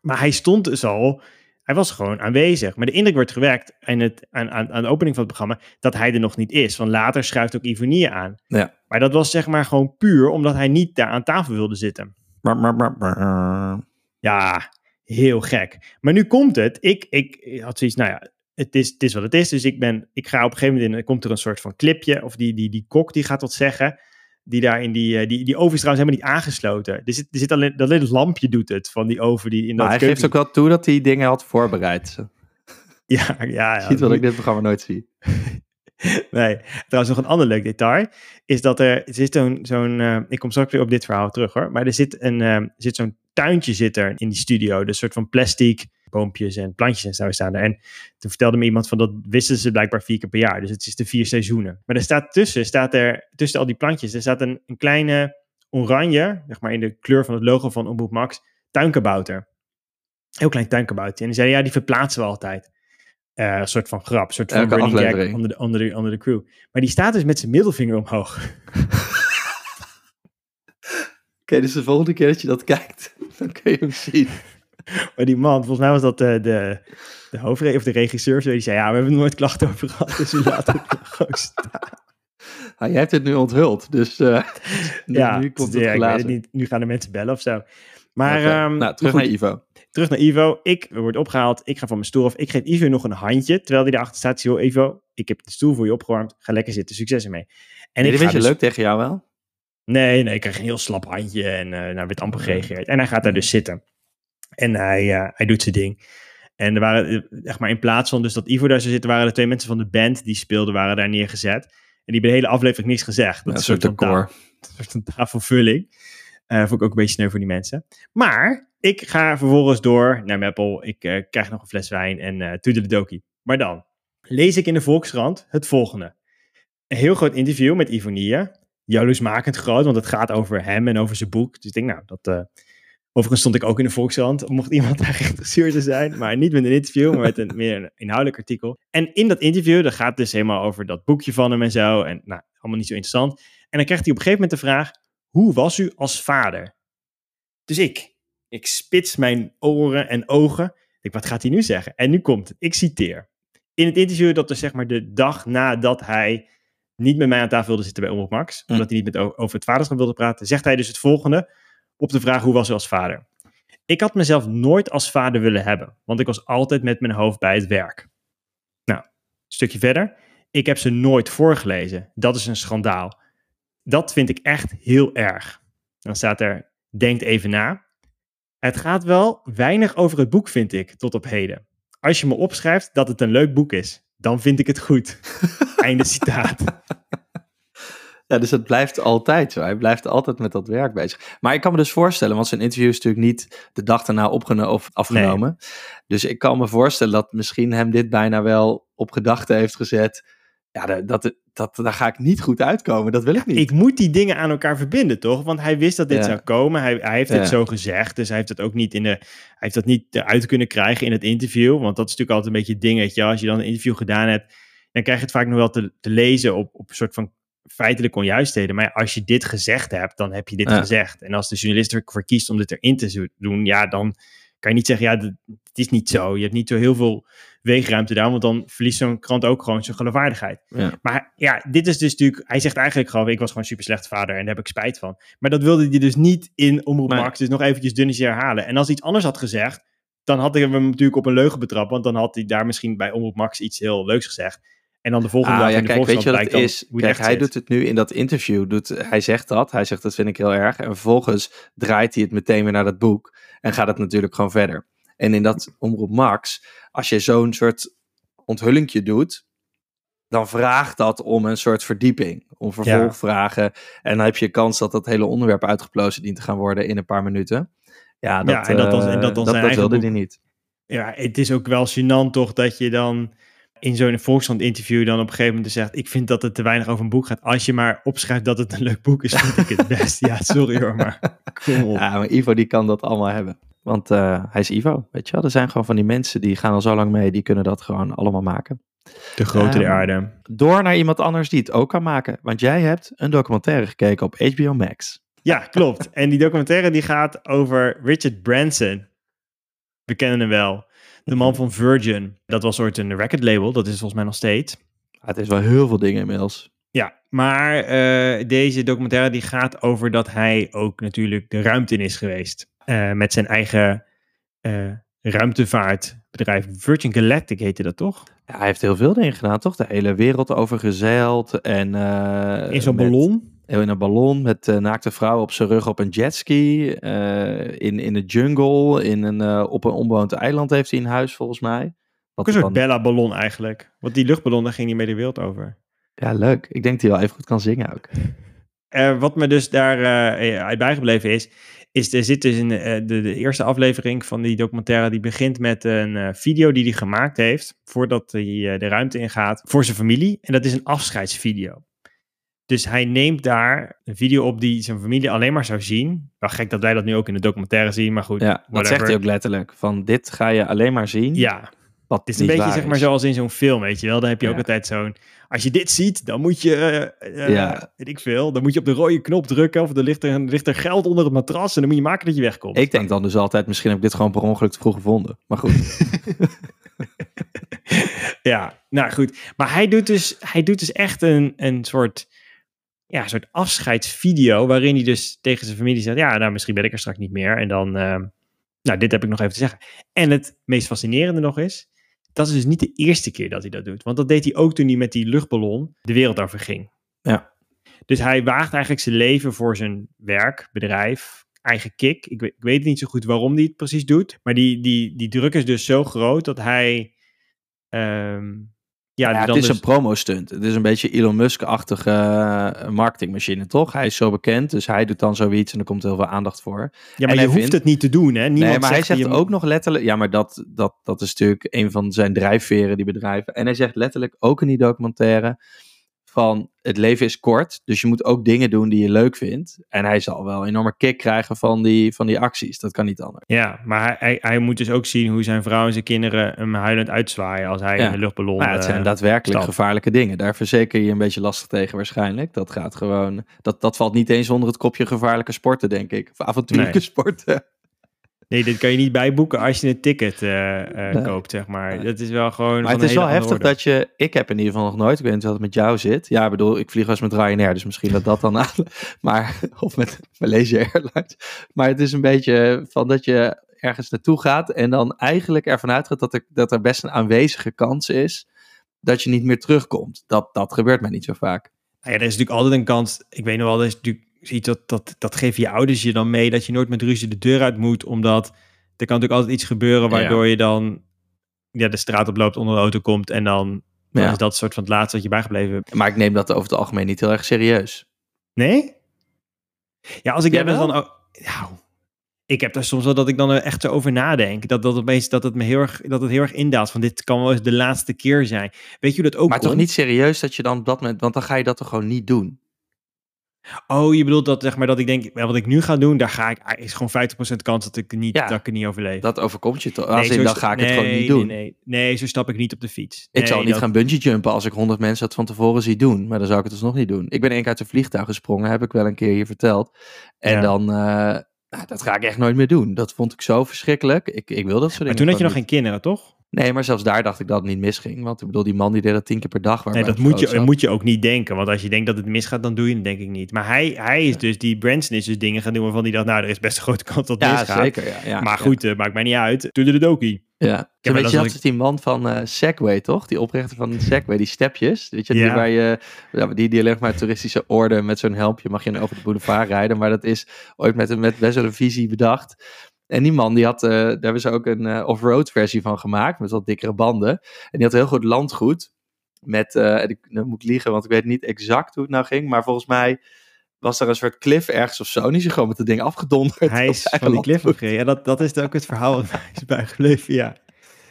Maar hij stond dus al. Hij was gewoon aanwezig. Maar de indruk wordt gewekt aan, het, aan, aan, aan de opening van het programma dat hij er nog niet is. Want later schuift ook Ivonie aan. Ja. Maar dat was zeg maar gewoon puur omdat hij niet daar aan tafel wilde zitten. Maar, maar, maar, maar. Ja, heel gek. Maar nu komt het. Ik, ik had zoiets, nou ja, het is, het is wat het is. Dus ik, ben, ik ga op een gegeven moment in, er komt er een soort van clipje. Of die, die, die kok die gaat wat zeggen. Die daar in die, eh, die, die oven is trouwens helemaal niet aangesloten. Er zit, er zit alleen, dat alleen het lampje doet het van die oven die in dat Maar hij keuken- geeft ook wel toe dat hij dingen had voorbereid. Ja, ja, ja. Ziet wat ik dit programma nooit zie. Nee, trouwens nog een ander leuk detail is dat er, er zit zo'n, zo'n eh, ik kom straks weer op dit verhaal terug hoor, maar er zit, een, eh, zit zo'n tuintje zit er in die studio, dus een soort van plastic boompjes en plantjes en zo staan er. En toen vertelde me iemand van dat wisten ze blijkbaar vier keer per jaar, dus het is de vier seizoenen. Maar er staat tussen, staat er, tussen al die plantjes, er staat een, een kleine oranje, zeg maar in de kleur van het logo van Omroep Max, tuinkabouter. Heel klein tuinkabouter. En die zei, ja, die verplaatsen we altijd. Eh, een soort van grap, een soort van Elke running gag onder de, onder, de, onder de crew. Maar die staat dus met zijn middelvinger omhoog. Oké, dus de volgende keer dat je dat kijkt, dan kun je hem zien. Maar die man, volgens mij was dat de, de, de hoofdre of de regisseur, zo, die zei, ja, we hebben nooit klachten over gehad, dus we laten het gewoon staan. Ah, jij hebt het nu onthuld, dus eh, nu, Ja, nu komt ja, het ik weet glazen. het niet. Nu gaan de mensen bellen of zo. Maar ehm, nou, terug goed, naar Ivo. terug naar Ivo. Ik word opgehaald, ik ga van mijn stoel af. Ik geef Ivo nog een handje, terwijl hij daarachter staat. Zo, Ivo, ik heb de stoel voor je opgewarmd, ga lekker zitten, succes ermee. En En ik ga je dus- leuk tegen jou wel? Nee, nee, ik krijg een heel slap handje en uh, nou, werd amper gereageerd. En hij gaat daar dus zitten. En hij, uh, hij doet zijn ding. En er waren, zeg maar, in plaats van dus dat Ivo daar zou zitten, waren er twee mensen van de band die speelden, waren daar neergezet. En die hebben de hele aflevering niks gezegd. Dat Ja, is een een soort decor. een soort van tafelvulling. Uh, vond ik ook een beetje sneu voor die mensen. Maar ik ga vervolgens door naar Meppel. Ik uh, krijg nog een fles wijn en uh, toedeledokie. Maar dan lees ik in de Volkskrant het volgende. Een heel groot interview met Ivonie. Jaloersmakend groot, want het gaat over hem en over zijn boek. Dus ik denk, nou, dat... Uh, overigens stond ik ook in de Volkskrant, mocht iemand daar geïnteresseerd in zijn. Maar niet met een interview, maar met een meer een inhoudelijk artikel. En in dat interview, dat gaat dus helemaal over dat boekje van hem en zo. En nou, allemaal niet zo interessant. En dan krijgt hij op een gegeven moment de vraag, hoe was u als vader? Dus ik, ik spits mijn oren en ogen. Ik wat gaat hij nu zeggen? En nu komt het, ik citeer. In het interview dat er zeg maar de dag nadat hij niet met mij aan tafel wilde zitten bij Omroep Max, Hm. omdat hij niet met over het vaderschap wilde praten, zegt hij dus het volgende op de vraag hoe was u als vader. Ik had mezelf nooit als vader willen hebben, want ik was altijd met mijn hoofd bij het werk. Nou, een stukje verder. Ik heb ze nooit voorgelezen. Dat is een schandaal. Dat vind ik echt heel erg. Dan staat er, denkt even na. Het gaat wel weinig over het boek, vind ik, tot op heden. Als je me opschrijft dat het een leuk boek is, dan vind ik het goed. Einde citaat. Ja, dus het blijft altijd zo. Hij blijft altijd met dat werk bezig. Maar ik kan me dus voorstellen, want zijn interview is natuurlijk niet de dag daarna opgenomen of afgenomen. Dus ik kan me voorstellen dat misschien hem dit bijna wel op gedachten heeft gezet. Ja, dat, dat, dat, daar ga ik niet goed uitkomen. Dat wil ik niet. Ik moet die dingen aan elkaar verbinden, toch? Want hij wist dat dit Ja. zou komen. Hij, hij heeft Ja. het zo gezegd. Dus hij heeft het ook niet in de. Hij heeft dat niet eruit kunnen krijgen in het interview. Want dat is natuurlijk altijd een beetje het dingetje. Als je dan een interview gedaan hebt, dan krijg je het vaak nog wel te, te lezen op, op een soort van feitelijke onjuistheden. Maar als je dit gezegd hebt, dan heb je dit Ja. gezegd. En als de journalist ervoor kiest om dit erin te doen, ja, dan kan je niet zeggen, ja, dat- het is niet zo. Je hebt niet zo heel veel weegruimte daar, want dan verliest zo'n krant ook gewoon zijn geloofwaardigheid. Ja. Maar ja, dit is dus natuurlijk, hij zegt eigenlijk gewoon, ik was gewoon super slecht vader en daar heb ik spijt van. Maar dat wilde hij dus niet in Omroep. Max, dus nog eventjes dunnetjes herhalen. En als hij iets anders had gezegd, dan had ik hem natuurlijk op een leugen betrapt, want dan had hij daar misschien bij Omroep Max iets heel leuks gezegd. En dan de volgende Ah, dag ja, in de kijk, weet je wat het is? Kijk, hij zit. doet het nu in dat interview. Doet, hij zegt dat. Hij zegt dat vind ik heel erg. En vervolgens draait hij het meteen weer naar dat boek. En gaat het natuurlijk gewoon verder. En in dat Omroep Max, als je zo'n soort onthullingje doet, dan vraagt dat om een soort verdieping. Om vervolgvragen. En dan heb je kans dat dat hele onderwerp uitgeplozen dient te gaan worden in een paar minuten. Ja, dat, Ja, en dat dan- en eh, dat dan dat, zijn dat eigen wilde boek. hij niet. Ja, het is ook wel gênant toch dat je dan in zo'n Volkskrant interview dan op een gegeven moment zegt, ik vind dat het te weinig over een boek gaat. Als je maar opschrijft dat het een leuk boek is, vind ik het best. Ja, sorry hoor, maar kom op. Ja, maar Ivo die kan dat allemaal hebben. Want eh, hij is Ivo, weet je wel. Er zijn gewoon van die mensen die gaan al zo lang mee, die kunnen dat gewoon allemaal maken. De grote der Ehm, aarde. Door naar iemand anders die het ook kan maken. Want jij hebt een documentaire gekeken op HBO Max. Ja, klopt. En die documentaire die gaat over Richard Branson. We kennen hem wel. De man van Virgin. Dat was ooit een record label. Dat is volgens mij nog steeds. Het is wel heel veel dingen inmiddels. Ja, maar eh, deze documentaire die gaat over dat hij ook natuurlijk de ruimte in is geweest. Eh, met zijn eigen eh, ruimtevaartbedrijf. Virgin Galactic heette dat toch? Ja, hij heeft heel veel dingen gedaan, toch? De hele wereld over gezeild. En, In zo'n met- ballon. In een ballon met eh, naakte vrouwen op zijn rug op een jetski. eh, in, in de jungle. In een, eh, op een onbewoond eiland heeft hij een huis, volgens mij. Wat een soort dan- Bella-ballon eigenlijk. Want die luchtballon, daar ging hij mee de wereld over. Ja, leuk. Ik denk dat hij wel even goed kan zingen ook. Wat me dus daar eh, uit bijgebleven is, is er zit dus in de, de eerste aflevering van die documentaire, die begint met een video die hij gemaakt heeft voordat hij de ruimte ingaat voor zijn familie. En dat is een afscheidsvideo. Dus hij neemt daar een video op die zijn familie alleen maar zou zien. Wel gek dat wij dat nu ook in de documentaire zien, maar goed. Ja, dat whatever. zegt hij ook letterlijk. Van dit ga je alleen maar zien. Ja, wat het is een beetje zeg maar zoals in zo'n film, weet je wel. Dan heb je ook altijd zo'n... Als je dit ziet, dan moet je... eh, eh, Ja. Weet ik veel. Dan moet je op de rode knop drukken. Of er ligt er, er ligt er geld onder het matras. En dan moet je maken dat je wegkomt. Ik denk dan dus altijd, misschien heb ik dit gewoon per ongeluk te vroeg gevonden. Maar goed. Ja, nou goed. Maar hij doet dus, hij doet dus echt een, een soort... Ja, een soort afscheidsvideo. Waarin hij dus tegen zijn familie zegt... Ja, nou, misschien ben ik er straks niet meer. En dan... eh, nou, dit heb ik nog even te zeggen. En het meest fascinerende nog is... Dat is dus niet de eerste keer dat hij dat doet. Want dat deed hij ook toen hij met die luchtballon de wereld over ging. Ja. Dus hij waagt eigenlijk zijn leven voor zijn werk, bedrijf, eigen kick. Ik weet, ik weet niet zo goed waarom hij het precies doet. Maar die, die, die druk is dus zo groot dat hij... ehm, ja, Ja, het is dus- een promo-stunt. Het is een beetje Elon Musk-achtige eh, marketingmachine, toch? Hij is zo bekend, dus hij doet dan zoiets en er komt heel veel aandacht voor. Ja, En maar je hoeft vindt- het niet te doen, hè? Niemand nee, maar hij zegt ook nog letterlijk... Ja, maar dat, dat, dat is natuurlijk een van zijn drijfveren, die bedrijven. En hij zegt letterlijk ook in die documentaire van... Het leven is kort, dus je moet ook dingen doen die je leuk vindt. En hij zal wel een enorme kick krijgen van die, van die acties. Dat kan niet anders. Ja, maar hij, hij, hij moet dus ook zien hoe zijn vrouw en zijn kinderen hem huilend uitzwaaien als hij Ja. in de luchtballon... Maar ja, het zijn eh, daadwerkelijk stap. gevaarlijke dingen. Daar verzeker je een beetje lastig tegen waarschijnlijk. Dat gaat gewoon... Dat, dat valt niet eens onder het kopje gevaarlijke sporten, denk ik. Of avontuurlijke Nee. sporten. Nee, dit kan je niet bijboeken als je een ticket eh, eh, Nee. koopt, zeg maar. Nee. Dat is wel gewoon Maar het is wel heftig dat je... Ik heb in ieder geval nog nooit... Ik weet niet hoe het met jou zit. Ja, ik bedoel, ik vlieg eens met Ryanair. Dus misschien dat dat dan aan... Maar, of met Malaysia Airlines. Maar het is een beetje van dat je ergens naartoe gaat... en dan eigenlijk ervan uitgaat dat er, dat er best een aanwezige kans is... dat je niet meer terugkomt. Dat, dat gebeurt mij niet zo vaak. Nou ja, er is natuurlijk altijd een kans. Ik weet nog wel, er is natuurlijk iets dat, dat, dat geven je ouders je dan mee, dat je nooit met ruzie de deur uit moet, omdat er kan natuurlijk altijd iets gebeuren waardoor je dan ja, de straat oploopt, onder de auto komt en dan, dan Ja. is dat soort van het laatste wat je bijgebleven. Maar ik neem dat over het algemeen niet heel erg serieus. Nee? Ja, als ik daar dus dan ook... Nou, ik heb daar soms wel dat ik dan er echt zo over nadenk. Dat, dat, opeens, dat, het me heel erg, dat het heel erg indaalt. Van dit kan wel eens de laatste keer zijn. Weet je hoe dat ook Maar toch niet serieus dat je dan op dat moment... Want dan ga je dat toch gewoon niet doen? Oh, je bedoelt dat, zeg maar, dat ik denk, wat ik nu ga doen, daar ga ik, ah, is gewoon 50% kans dat ik, niet, Ja. dat ik het niet overleef. Dat overkomt je toch? Nee, Als in, zo dan ga ik het nee, gewoon niet doen. Nee, nee, nee, zo stap ik niet op de fiets. Ik Nee, zal niet dat- gaan bungee jumpen als ik honderd mensen dat van tevoren zie doen. Maar dan zou ik het dus nog niet doen. Ik ben één keer uit een vliegtuig gesprongen, heb ik wel een keer hier verteld. En Ja. dan, eh, nou, dat ga ik echt nooit meer doen. Dat vond ik zo verschrikkelijk. Ik, ik wil dat soort Maar dingen toen had je nog geen kinderen, toch? Nee, maar zelfs daar dacht ik dat het niet misging. Want ik bedoel, die man die deed dat tien keer per dag. Nee, dat moet je, zat. moet je ook niet denken. Want als je denkt dat het misgaat, dan doe je het denk ik niet. Maar hij, hij is dus, die Branson is dus dingen gaan doen waarvan hij dacht, nou, er is best een grote kans dat het Ja, misgaat. zeker. Ja, ja, maar ja. goed, eh, maakt mij niet uit. Toedeledokie. Ja, Ja, ja maar weet je, dat is die man van eh, Segway, toch? Die oprichter van Segway, die stepjes. Weet je, die, Ja. waar je, ja, die, die alleen maar toeristische orde met zo'n helmpje mag je over de boulevard rijden. Maar dat is ooit met, een- met best wel een visie bedacht. En die man, die had, eh, daar hebben ze ook een eh, off-road versie van gemaakt, met wat dikkere banden. En die had heel goed landgoed. Met, eh, en ik, nou moet ik liegen, want ik weet niet exact hoe het nou ging. Maar volgens mij was er een soort cliff ergens of zo. En is gewoon met het ding afgedonderd. Hij is van die cliff afgereden. Ja, dat, dat is ook het verhaal wat mij is bijgebleven, ja.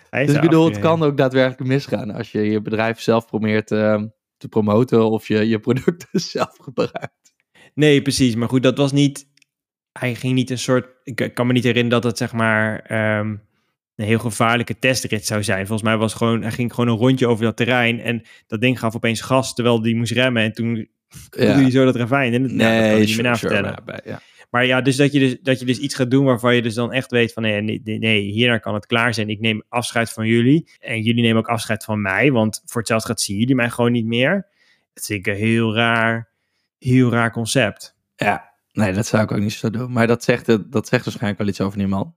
Hij is Dus ik bedoel, het kan ook daadwerkelijk misgaan als je je bedrijf zelf probeert eh, te promoten of je je producten zelf gebruikt. Nee, precies. Maar goed, dat was niet... Hij ging niet een soort... Ik, kan me niet herinneren dat het zeg maar... ehm, een heel gevaarlijke testrit zou zijn. Volgens mij was gewoon... Hij ging gewoon een rondje over dat terrein. En dat ding gaf opeens gas terwijl die moest remmen. En toen Ja. je zo dat ravijn. En dat, nou, dat kan niet meer sure, maar bij- ja. Maar ja, dus dat je dus, dat je dus iets gaat doen waarvan je dus dan echt weet van nee, nee, nee, hierna kan het klaar zijn. Ik neem afscheid van jullie en jullie nemen ook afscheid van mij, want voor hetzelfde gaat zien jullie mij gewoon niet meer. Dat vind ik een heel raar, heel raar concept. Ja, nee, dat zou ik ook niet zo doen. Maar dat zegt, dat zegt waarschijnlijk wel iets over die man.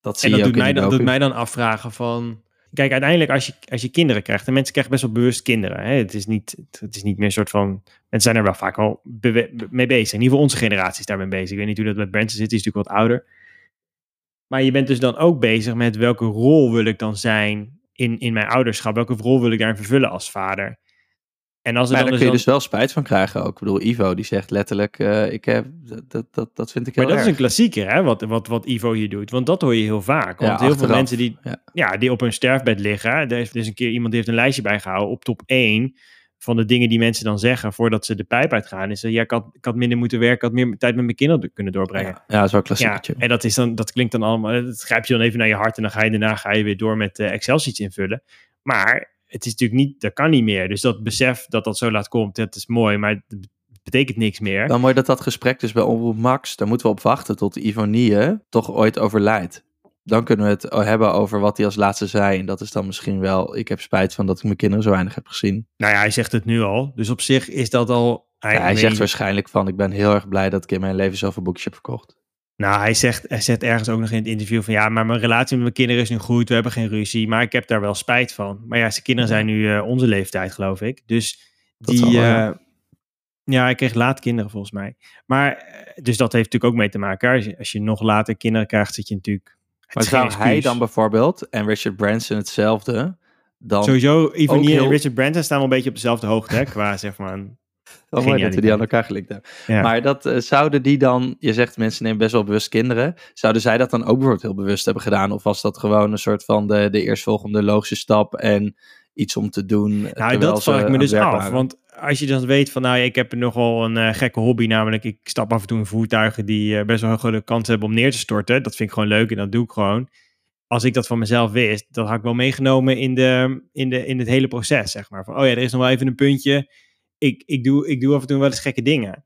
Dat zie En dat je doet mij, dan, doet mij dan afvragen van... Kijk, uiteindelijk als je, als je kinderen krijgt... en mensen krijgen best wel bewust kinderen. Hè? Het, is niet, het is niet meer een soort van... Mensen zijn er wel vaak al mee bezig. In ieder geval onze generatie is daarmee bezig. Ik weet niet hoe dat met Branson zit. Die is natuurlijk wat ouder. Maar je bent dus dan ook bezig met... welke rol wil ik dan zijn in, in mijn ouderschap? Welke rol wil ik daarin vervullen als vader? En als er Maar dan daar dus kun je dan- dus wel spijt van krijgen ook. Ik bedoel, Ivo die zegt letterlijk, eh, ik heb, dat, dat, dat vind ik heel Maar dat is een klassieker, hè, wat, wat, wat Ivo hier doet. Want dat hoor je heel vaak. Ja, Want heel veel mensen die, ja. ja, die op hun sterfbed liggen. Er is dus een keer iemand die heeft een lijstje bijgehouden op top 1 van de dingen die mensen dan zeggen voordat ze de pijp uitgaan. Is dat ja, ik had, ik had minder moeten werken, ik had meer tijd met mijn kinderen kunnen doorbrengen. Ja, ja, dat is wel klassiekertje. en dat, is dan, dat klinkt dan allemaal, dat grijp je dan even naar je hart en dan ga je daarna ga je weer door met eh, Excel-sheets invullen. Maar het is natuurlijk niet, dat kan niet meer. Dus dat besef dat dat zo laat komt, dat is mooi, maar het betekent niks meer. Wel mooi dat dat gesprek dus bij Omroep Max, daar moeten we op wachten tot Ivo Nieën toch ooit overlijdt. Dan kunnen we het hebben over wat hij als laatste zei. En dat is dan misschien wel, ik heb spijt van dat ik mijn kinderen zo weinig heb gezien. Nou ja, hij zegt het nu al. Dus op zich is dat al. Hij, Ja, hij weet zegt waarschijnlijk van, ik ben heel erg blij dat ik in mijn leven zoveel boekjes heb verkocht. Nou, hij zegt, hij zegt ergens ook nog in het interview van ja, maar mijn relatie met mijn kinderen is nu goed. We hebben geen ruzie, maar ik heb daar wel spijt van. Maar ja, zijn kinderen zijn nu eh, onze leeftijd, geloof ik. Dus Dat die. eh, ja. hij kreeg laat kinderen volgens mij. Maar eh, dus dat heeft natuurlijk ook mee te maken. Als je, als je nog later kinderen krijgt, zit je natuurlijk. het Maar zou hij dan bijvoorbeeld, en Richard Branson hetzelfde, dan... Sowieso, heel- en Richard Branson staan wel een beetje op dezelfde hoogte, hè, qua zeg maar. Oh, mooi dat we die aan elkaar gelinkt hebben. Ja. Maar dat eh, zouden die dan, je zegt mensen nemen best wel bewust kinderen, zouden zij dat dan ook bijvoorbeeld heel bewust hebben gedaan? Of was dat gewoon een soort van de, de eerstvolgende logische stap en iets om te doen? Nou, terwijl dat vraag ik me dus af. waren? Want als je dan weet van, nou, ik heb nogal een eh, gekke hobby, namelijk ik stap af en toe in voertuigen die eh, best wel een grote kans hebben om neer te storten. Dat vind ik gewoon leuk en dat doe ik gewoon. Als ik dat van mezelf wist, dat had ik wel meegenomen in, de, in, de, in het hele proces, zeg maar. Van, oh ja, er is nog wel even een puntje. Ik, ik, doe, ik doe af en toe wel eens gekke dingen.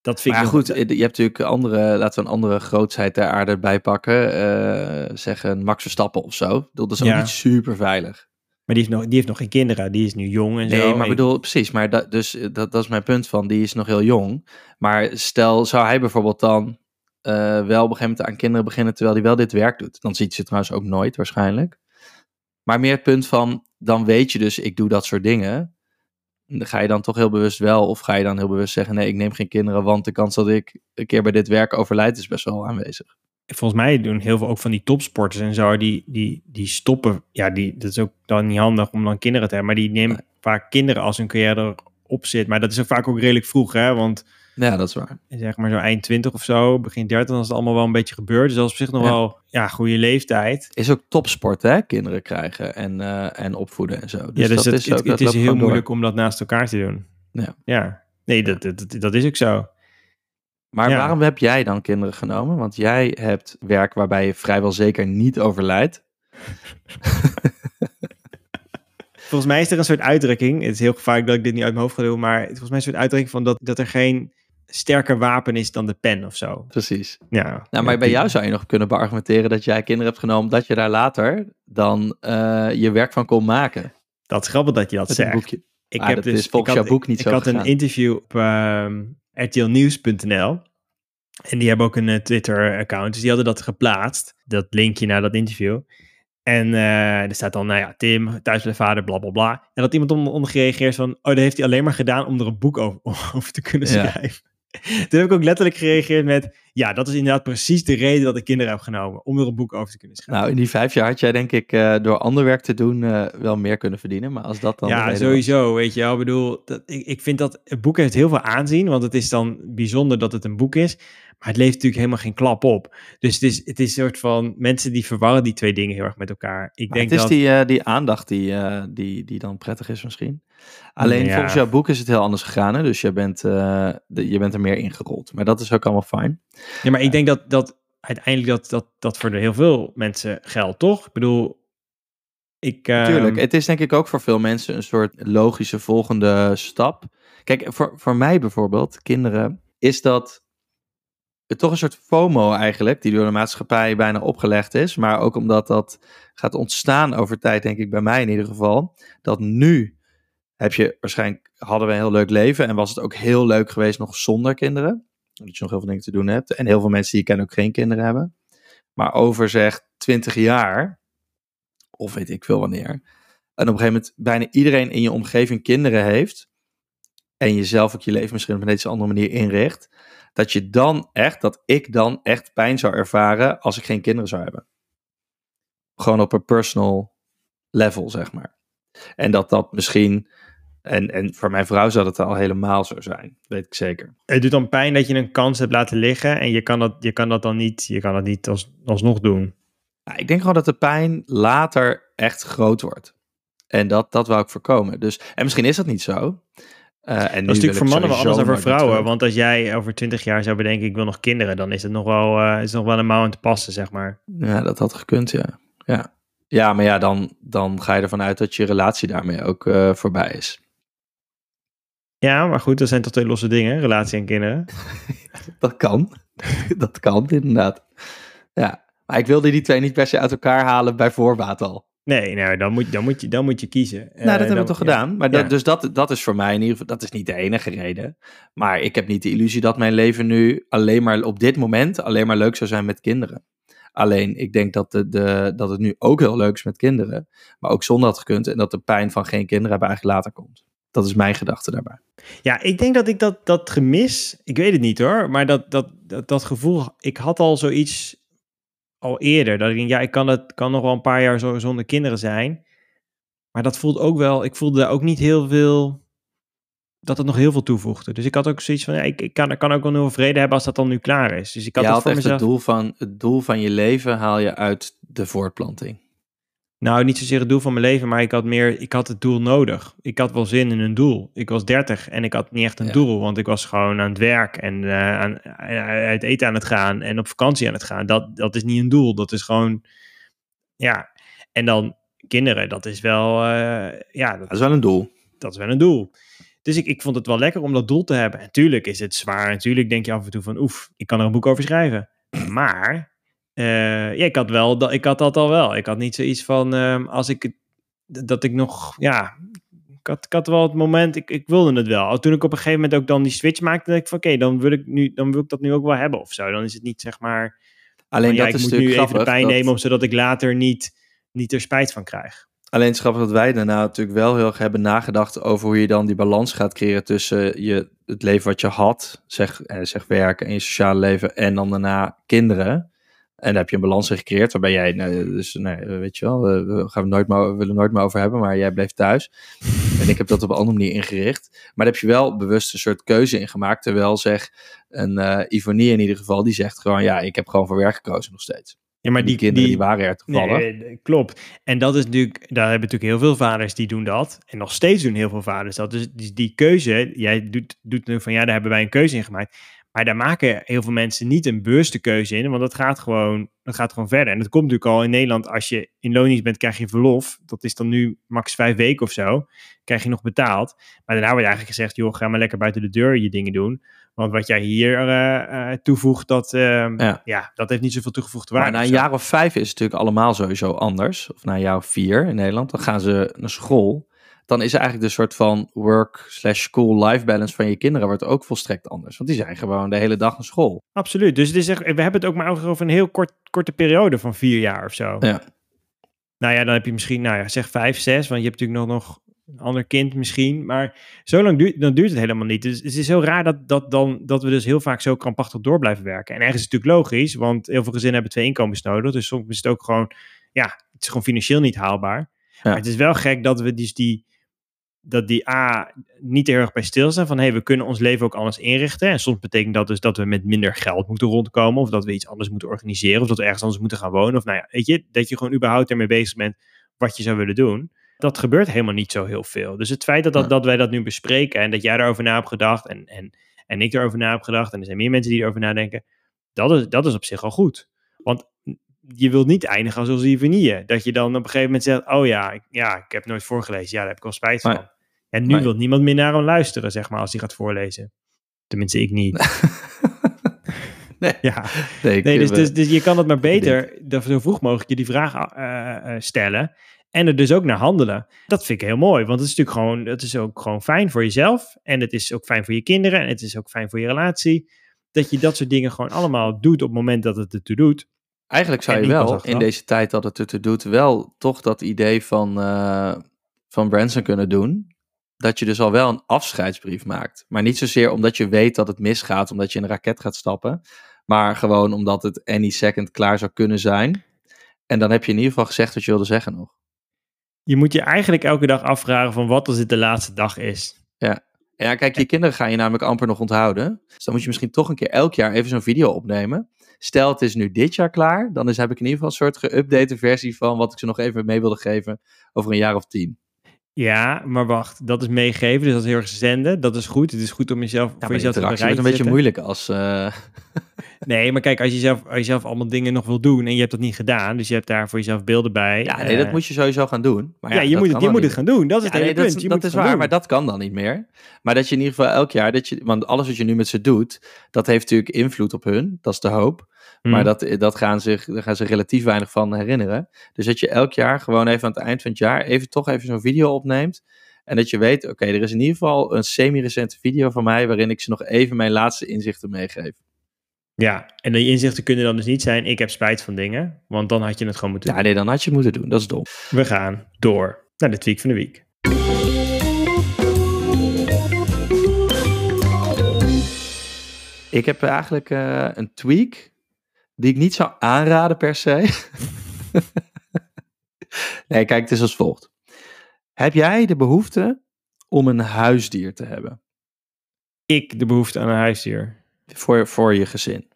Dat vind Maar ik nog- goed, je hebt natuurlijk andere, laten we een andere grootsheid ter aarde bijpakken. eh zeggen Max Verstappen of zo. Dat is ook Ja. niet super veilig. Maar die heeft, nog, die heeft nog geen kinderen. Die is nu jong en zo. Nee, maar Ik- bedoel, precies. Maar dat, dus, eh, dat, dat is mijn punt van, die is nog heel jong. Maar stel, zou hij bijvoorbeeld dan eh, wel op een gegeven moment aan kinderen beginnen, terwijl hij wel dit werk doet. Dan ziet ze trouwens ook nooit waarschijnlijk. Maar meer het punt van, dan weet je dus, ik doe dat soort dingen. Ga je dan toch heel bewust wel, of ga je dan heel bewust zeggen, nee, ik neem geen kinderen, want de kans dat ik een keer bij dit werk overlijd is best wel aanwezig. volgens mij doen heel veel ook van die topsporters en zo, die, die, die stoppen. Ja, die, dat is ook dan niet handig om dan kinderen te hebben, maar die nemen vaak kinderen als hun carrière erop zit. Maar dat is ook vaak ook redelijk vroeg, hè? Want Ja, dat is waar. zeg maar zo eind 20 of zo, begin 30, dan is het allemaal wel een beetje gebeurd. Dus dat is op zich nog Ja. wel ja, goede leeftijd. Is ook topsport, hè? Kinderen krijgen en, eh, en opvoeden en zo. Dus ja, dus dat het, is het, dat het is heel door. moeilijk om dat naast elkaar te doen. Ja. Ja. Nee, dat, dat, dat, dat is ook zo. Maar Ja. waarom heb jij dan kinderen genomen? Want jij hebt werk waarbij je vrijwel zeker niet overlijdt. Volgens mij is er een soort uitdrukking. Het is heel gevaarlijk dat ik dit niet uit mijn hoofd ga doen, maar volgens mij is een soort uitdrukking van dat, dat er geen sterker wapen is dan de pen of zo. Precies. Ja. Nou, maar bij Die- jou zou je nog kunnen beargumenteren dat jij kinderen hebt genomen, dat je daar later dan eh, je werk van kon maken. Dat is grappig dat je dat Met een zegt. boekje. Ik Maar heb dat dus, is volgens ik had, jouw boek niet ik zo had een interview op ehm rtlnieuws.nl. En die hebben ook een eh, Twitter-account. Dus die hadden dat geplaatst. Dat linkje naar dat interview. En eh, er staat dan, nou ja, Tim, thuisblijfvader, bla bla bla. En dat iemand onder, onder gereageerd van, oh, dat heeft hij alleen maar gedaan om er een boek over, over te kunnen Ja. Toen heb ik ook letterlijk gereageerd met, ja, dat is inderdaad precies de reden dat ik kinderen heb genomen. Om er een boek over te kunnen schrijven. Nou, in die vijf jaar had jij denk ik eh, door ander werk te doen eh, wel meer kunnen verdienen. Maar als dat dan Ja, sowieso. Weet je wel, ik bedoel, dat, ik, ik vind dat het boek heeft heel veel aanzien, want het is dan bijzonder dat het een boek is, maar het leeft natuurlijk helemaal geen klap op. Dus het is, het is een soort van mensen die verwarren die twee dingen heel erg met elkaar. Ik Maar denk het is dat. die, eh, die aandacht die, die, die dan prettig is misschien. Alleen Ja. volgens jouw boek is het heel anders gegaan. Hè? Dus je bent, eh, de, je bent er meer ingerold. Maar dat is ook allemaal fijn. Ja, maar ik denk dat, dat uiteindelijk dat, dat, dat voor heel veel mensen geldt, toch? Ik bedoel, ik. ehm, Tuurlijk, het is denk ik ook voor veel mensen een soort logische volgende stap. Kijk, voor, voor mij bijvoorbeeld, kinderen, is dat toch een soort FOMO eigenlijk, die door de maatschappij bijna opgelegd is. Maar ook omdat dat gaat ontstaan over tijd, denk ik, bij mij in ieder geval. Dat nu heb je waarschijnlijk, hadden we een heel leuk leven en was het ook heel leuk geweest nog zonder kinderen. Dat je nog heel veel dingen te doen hebt. En heel veel mensen die je kent ook geen kinderen hebben. Maar over zeg 20 jaar, of weet ik veel wanneer. En op een gegeven moment bijna iedereen in je omgeving kinderen heeft. En jezelf ook je leven misschien op een iets andere manier inricht. Dat je dan echt, dat ik dan echt pijn zou ervaren als ik geen kinderen zou hebben. Gewoon op een personal level, zeg maar. En dat dat misschien en, en voor mijn vrouw zou het al helemaal zo zijn, weet ik zeker. Het doet dan pijn dat je een kans hebt laten liggen en je kan dat, je kan dat dan niet, je kan dat niet als, alsnog doen. Nou, ik denk gewoon dat de pijn later echt groot wordt. En dat, dat wou ik voorkomen. Dus, en misschien is dat niet zo. Uh, en dat is natuurlijk voor mannen wel anders dan voor vrouwen. Want als jij over twintig jaar zou bedenken, ik wil nog kinderen, dan is het nog wel, uh, is nog wel een mouw aan te passen, zeg maar. Ja, dat had gekund, ja. Ja, ja maar ja, dan, dan ga je ervan uit dat je relatie daarmee ook uh, voorbij is. Ja, maar goed, dat zijn toch twee losse dingen, relatie en kinderen. dat kan. dat kan, inderdaad. Ja, maar ik wilde die twee niet per se uit elkaar halen bij voorbaat al. Nee, nou, dan, moet, dan, moet je, dan moet je kiezen. Nou, dat uh, hebben we toch gedaan. Maar dat, dus dat, dat is voor mij in ieder geval, dat is niet de enige reden. Maar ik heb niet de illusie dat mijn leven nu alleen maar op dit moment alleen maar leuk zou zijn met kinderen. Alleen, ik denk dat, de, de, dat het nu ook heel leuk is met kinderen. Maar ook zonder dat gekund. En dat de pijn van geen kinderen hebben eigenlijk later komt. Dat is mijn gedachte daarbij. Ja, ik denk dat ik dat, dat gemis, ik weet het niet hoor, maar dat, dat, dat, dat gevoel, ik had al zoiets al eerder. Dat ik denk, ja, ik kan, het, kan nog wel een paar jaar zo, zonder kinderen zijn. Maar dat voelt ook wel, ik voelde daar ook niet heel veel, dat het nog heel veel toevoegde. Dus ik had ook zoiets van, ja, ik, ik, kan, ik kan ook wel heel veel vrede hebben als dat dan nu klaar is. Dus ik had, je had echt mezelf... het, doel van, het doel van je leven haal je uit de voortplanting. Nou, niet zozeer het doel van mijn leven, maar ik had meer, ik had het doel nodig. Ik had wel zin in een doel. Ik was 30 en ik had niet echt een ja. doel, want ik was gewoon aan het werk en uh, aan, uit eten aan het gaan en op vakantie aan het gaan. Dat, dat is niet een doel, dat is gewoon, ja. En dan kinderen, dat is wel, uh, ja. Dat, dat, is wel een doel. Dat is wel een doel. Dus ik, ik vond het wel lekker om dat doel te hebben. En tuurlijk is het zwaar. Natuurlijk denk je af en toe van, oef, ik kan er een boek over schrijven. Maar ja, ik had, wel, dat, ik had dat al wel. Ik had niet zoiets van, uh, als ik dat ik nog, ja, ik had, ik had wel het moment, ik, ik wilde het wel. Toen ik op een gegeven moment ook dan die switch maakte, dacht ik van, oké, dan wil ik nu, dan wil ik dat nu ook wel hebben of zo. Dan is het niet, zeg maar, Alleen van, ja, dat ik is moet nu even de pijn dat... nemen, zodat ik later niet, niet er spijt van krijg. Alleen het is grappig dat wij daarna natuurlijk wel heel erg hebben nagedacht over hoe je dan die balans gaat creëren tussen je, het leven wat je had, zeg, eh, zeg werken en je sociale leven, en dan daarna kinderen. En daar heb je een balans in gecreëerd waarbij jij, nou, dus, nee, weet je wel, we gaan het nooit meer, we willen nooit meer over hebben, maar jij bleef thuis. En ik heb dat op een andere manier ingericht. Maar daar heb je wel bewust een soort keuze in gemaakt. Terwijl zeg een uh, Ivonie in ieder geval, die zegt gewoon, ja, ik heb gewoon voor werk gekozen nog steeds. Ja, maar die, die, kinderen die, die waren er toevallig. Nee, klopt. En dat is natuurlijk, daar hebben natuurlijk heel veel vaders die doen dat. En nog steeds doen heel veel vaders dat. Dus die, die keuze, jij doet, doet nu van ja, daar hebben wij een keuze in gemaakt. Maar daar maken heel veel mensen niet een bewuste keuze in, want dat gaat gewoon, dat gaat gewoon verder. En dat komt natuurlijk al in Nederland, als je in loondienst bent, krijg je verlof. Dat is dan nu max vijf weken of zo, krijg je nog betaald. Maar daarna wordt eigenlijk gezegd, joh, ga maar lekker buiten de deur je dingen doen. Want wat jij hier uh, uh, toevoegt, dat, uh, ja. ja. dat heeft niet zoveel toegevoegde waarde. Maar na een jaar of vijf is het natuurlijk allemaal sowieso anders. Of na een jaar of vier in Nederland, dan gaan ze naar school dan is eigenlijk de soort van work slash school life balance van je kinderen wordt ook volstrekt anders. Want die zijn gewoon de hele dag naar school. Absoluut. Dus het is echt, we hebben het ook maar over een heel kort, korte periode van vier jaar of zo. Ja. Nou ja, dan heb je misschien, nou ja, zeg vijf, zes, want je hebt natuurlijk nog, nog een ander kind misschien. Maar zo lang duurt, dan duurt het helemaal niet. Dus het is heel raar dat, dat, dan, dat we dus heel vaak zo krampachtig door blijven werken. En ergens is het natuurlijk logisch, want heel veel gezinnen hebben twee inkomens nodig. Dus soms is het ook gewoon, ja, het is gewoon financieel niet haalbaar. Ja. Maar het is wel gek dat we dus die dat die A niet heel erg bij stilstaan van hey, we kunnen ons leven ook anders inrichten. En soms betekent dat dus dat we met minder geld moeten rondkomen, of dat we iets anders moeten organiseren, of dat we ergens anders moeten gaan wonen. Of nou ja, weet je, dat je gewoon überhaupt ermee bezig bent wat je zou willen doen. Dat gebeurt helemaal niet zo heel veel. Dus het feit dat, dat, dat wij dat nu bespreken en dat jij erover na hebt gedacht en, en, en ik erover na heb gedacht en er zijn meer mensen die erover nadenken, dat is, dat is op zich al goed. Want je wilt niet eindigen als die vanille. Dat je dan op een gegeven moment zegt, oh ja, ik, ja, ik heb nooit voorgelezen. Ja, daar heb ik wel spijt van. Maar, en nu maar- wil niemand meer naar hem luisteren, zeg maar, als hij gaat voorlezen. Tenminste, ik niet. Nee, Ja, nee, nee, dus, eh, dus, dus je kan dat maar beter dat zo vroeg mogelijk je die vraag eh, eh, stellen. En er dus ook naar handelen. Dat vind ik heel mooi, want het is natuurlijk gewoon, het is ook gewoon fijn voor jezelf. En het is ook fijn voor je kinderen. En het is ook fijn voor je relatie. Dat je dat soort dingen gewoon allemaal doet op het moment dat het ertoe doet. Eigenlijk zou En je wel in deze tijd dat het ertoe doet, wel toch dat idee van, eh, van Branson kunnen doen. Dat je dus al wel een afscheidsbrief maakt. Maar niet zozeer omdat je weet dat het misgaat, omdat je in een raket gaat stappen. Maar gewoon omdat het any second klaar zou kunnen zijn. En dan heb je in ieder geval gezegd wat je wilde zeggen nog. Je moet je eigenlijk elke dag afvragen van wat als dit de laatste dag is. Ja, kijk, je kinderen gaan je namelijk amper nog onthouden. Dus dan moet je misschien toch een keer elk jaar even zo'n video opnemen. Stel, het is nu dit jaar klaar. Dan is, heb ik in ieder geval een soort geüpdate versie van wat ik ze nog even mee wilde geven over een jaar of tien. Ja, maar wacht, dat is meegeven, dus dat is heel erg zenden. Dat is goed. Het is goed om jezelf Ja, voor jezelf te interactie wordt een beetje moeilijk als... eh, Nee, maar kijk, als je, zelf, als je zelf allemaal dingen nog wil doen en je hebt dat niet gedaan, dus je hebt daar voor jezelf beelden bij. ja, nee, dat eh, moet je sowieso gaan doen. Maar Ja, je moet, het, je moet het gaan doen. Dat is Ja, het hele nee, dat punt. is, Je dat moet is het waar, doen. maar dat kan dan niet meer. Maar dat je in ieder geval elk jaar, dat je, want alles wat je nu met ze doet, dat heeft natuurlijk invloed op hun. Dat is de hoop. Maar Hmm. dat, dat gaan zich, daar gaan ze relatief weinig van herinneren. Dus dat je elk jaar gewoon even aan het eind van het jaar even toch even zo'n video opneemt. En dat je weet, oké, er is in ieder geval een semi-recente video van mij waarin ik ze nog even mijn laatste inzichten meegeef. Ja, en die inzichten kunnen dan dus niet zijn, ik heb spijt van dingen, want dan had je het gewoon moeten Ja, nee, dan had je het moeten doen. Dat is dom. doen. We gaan door naar de tweak van de week. Ik heb eigenlijk eh, een tweak die ik niet zou aanraden per se. nee, kijk, het is als volgt. Heb jij de behoefte om een huisdier te hebben Ik de behoefte aan een huisdier. voor, voor je gezin?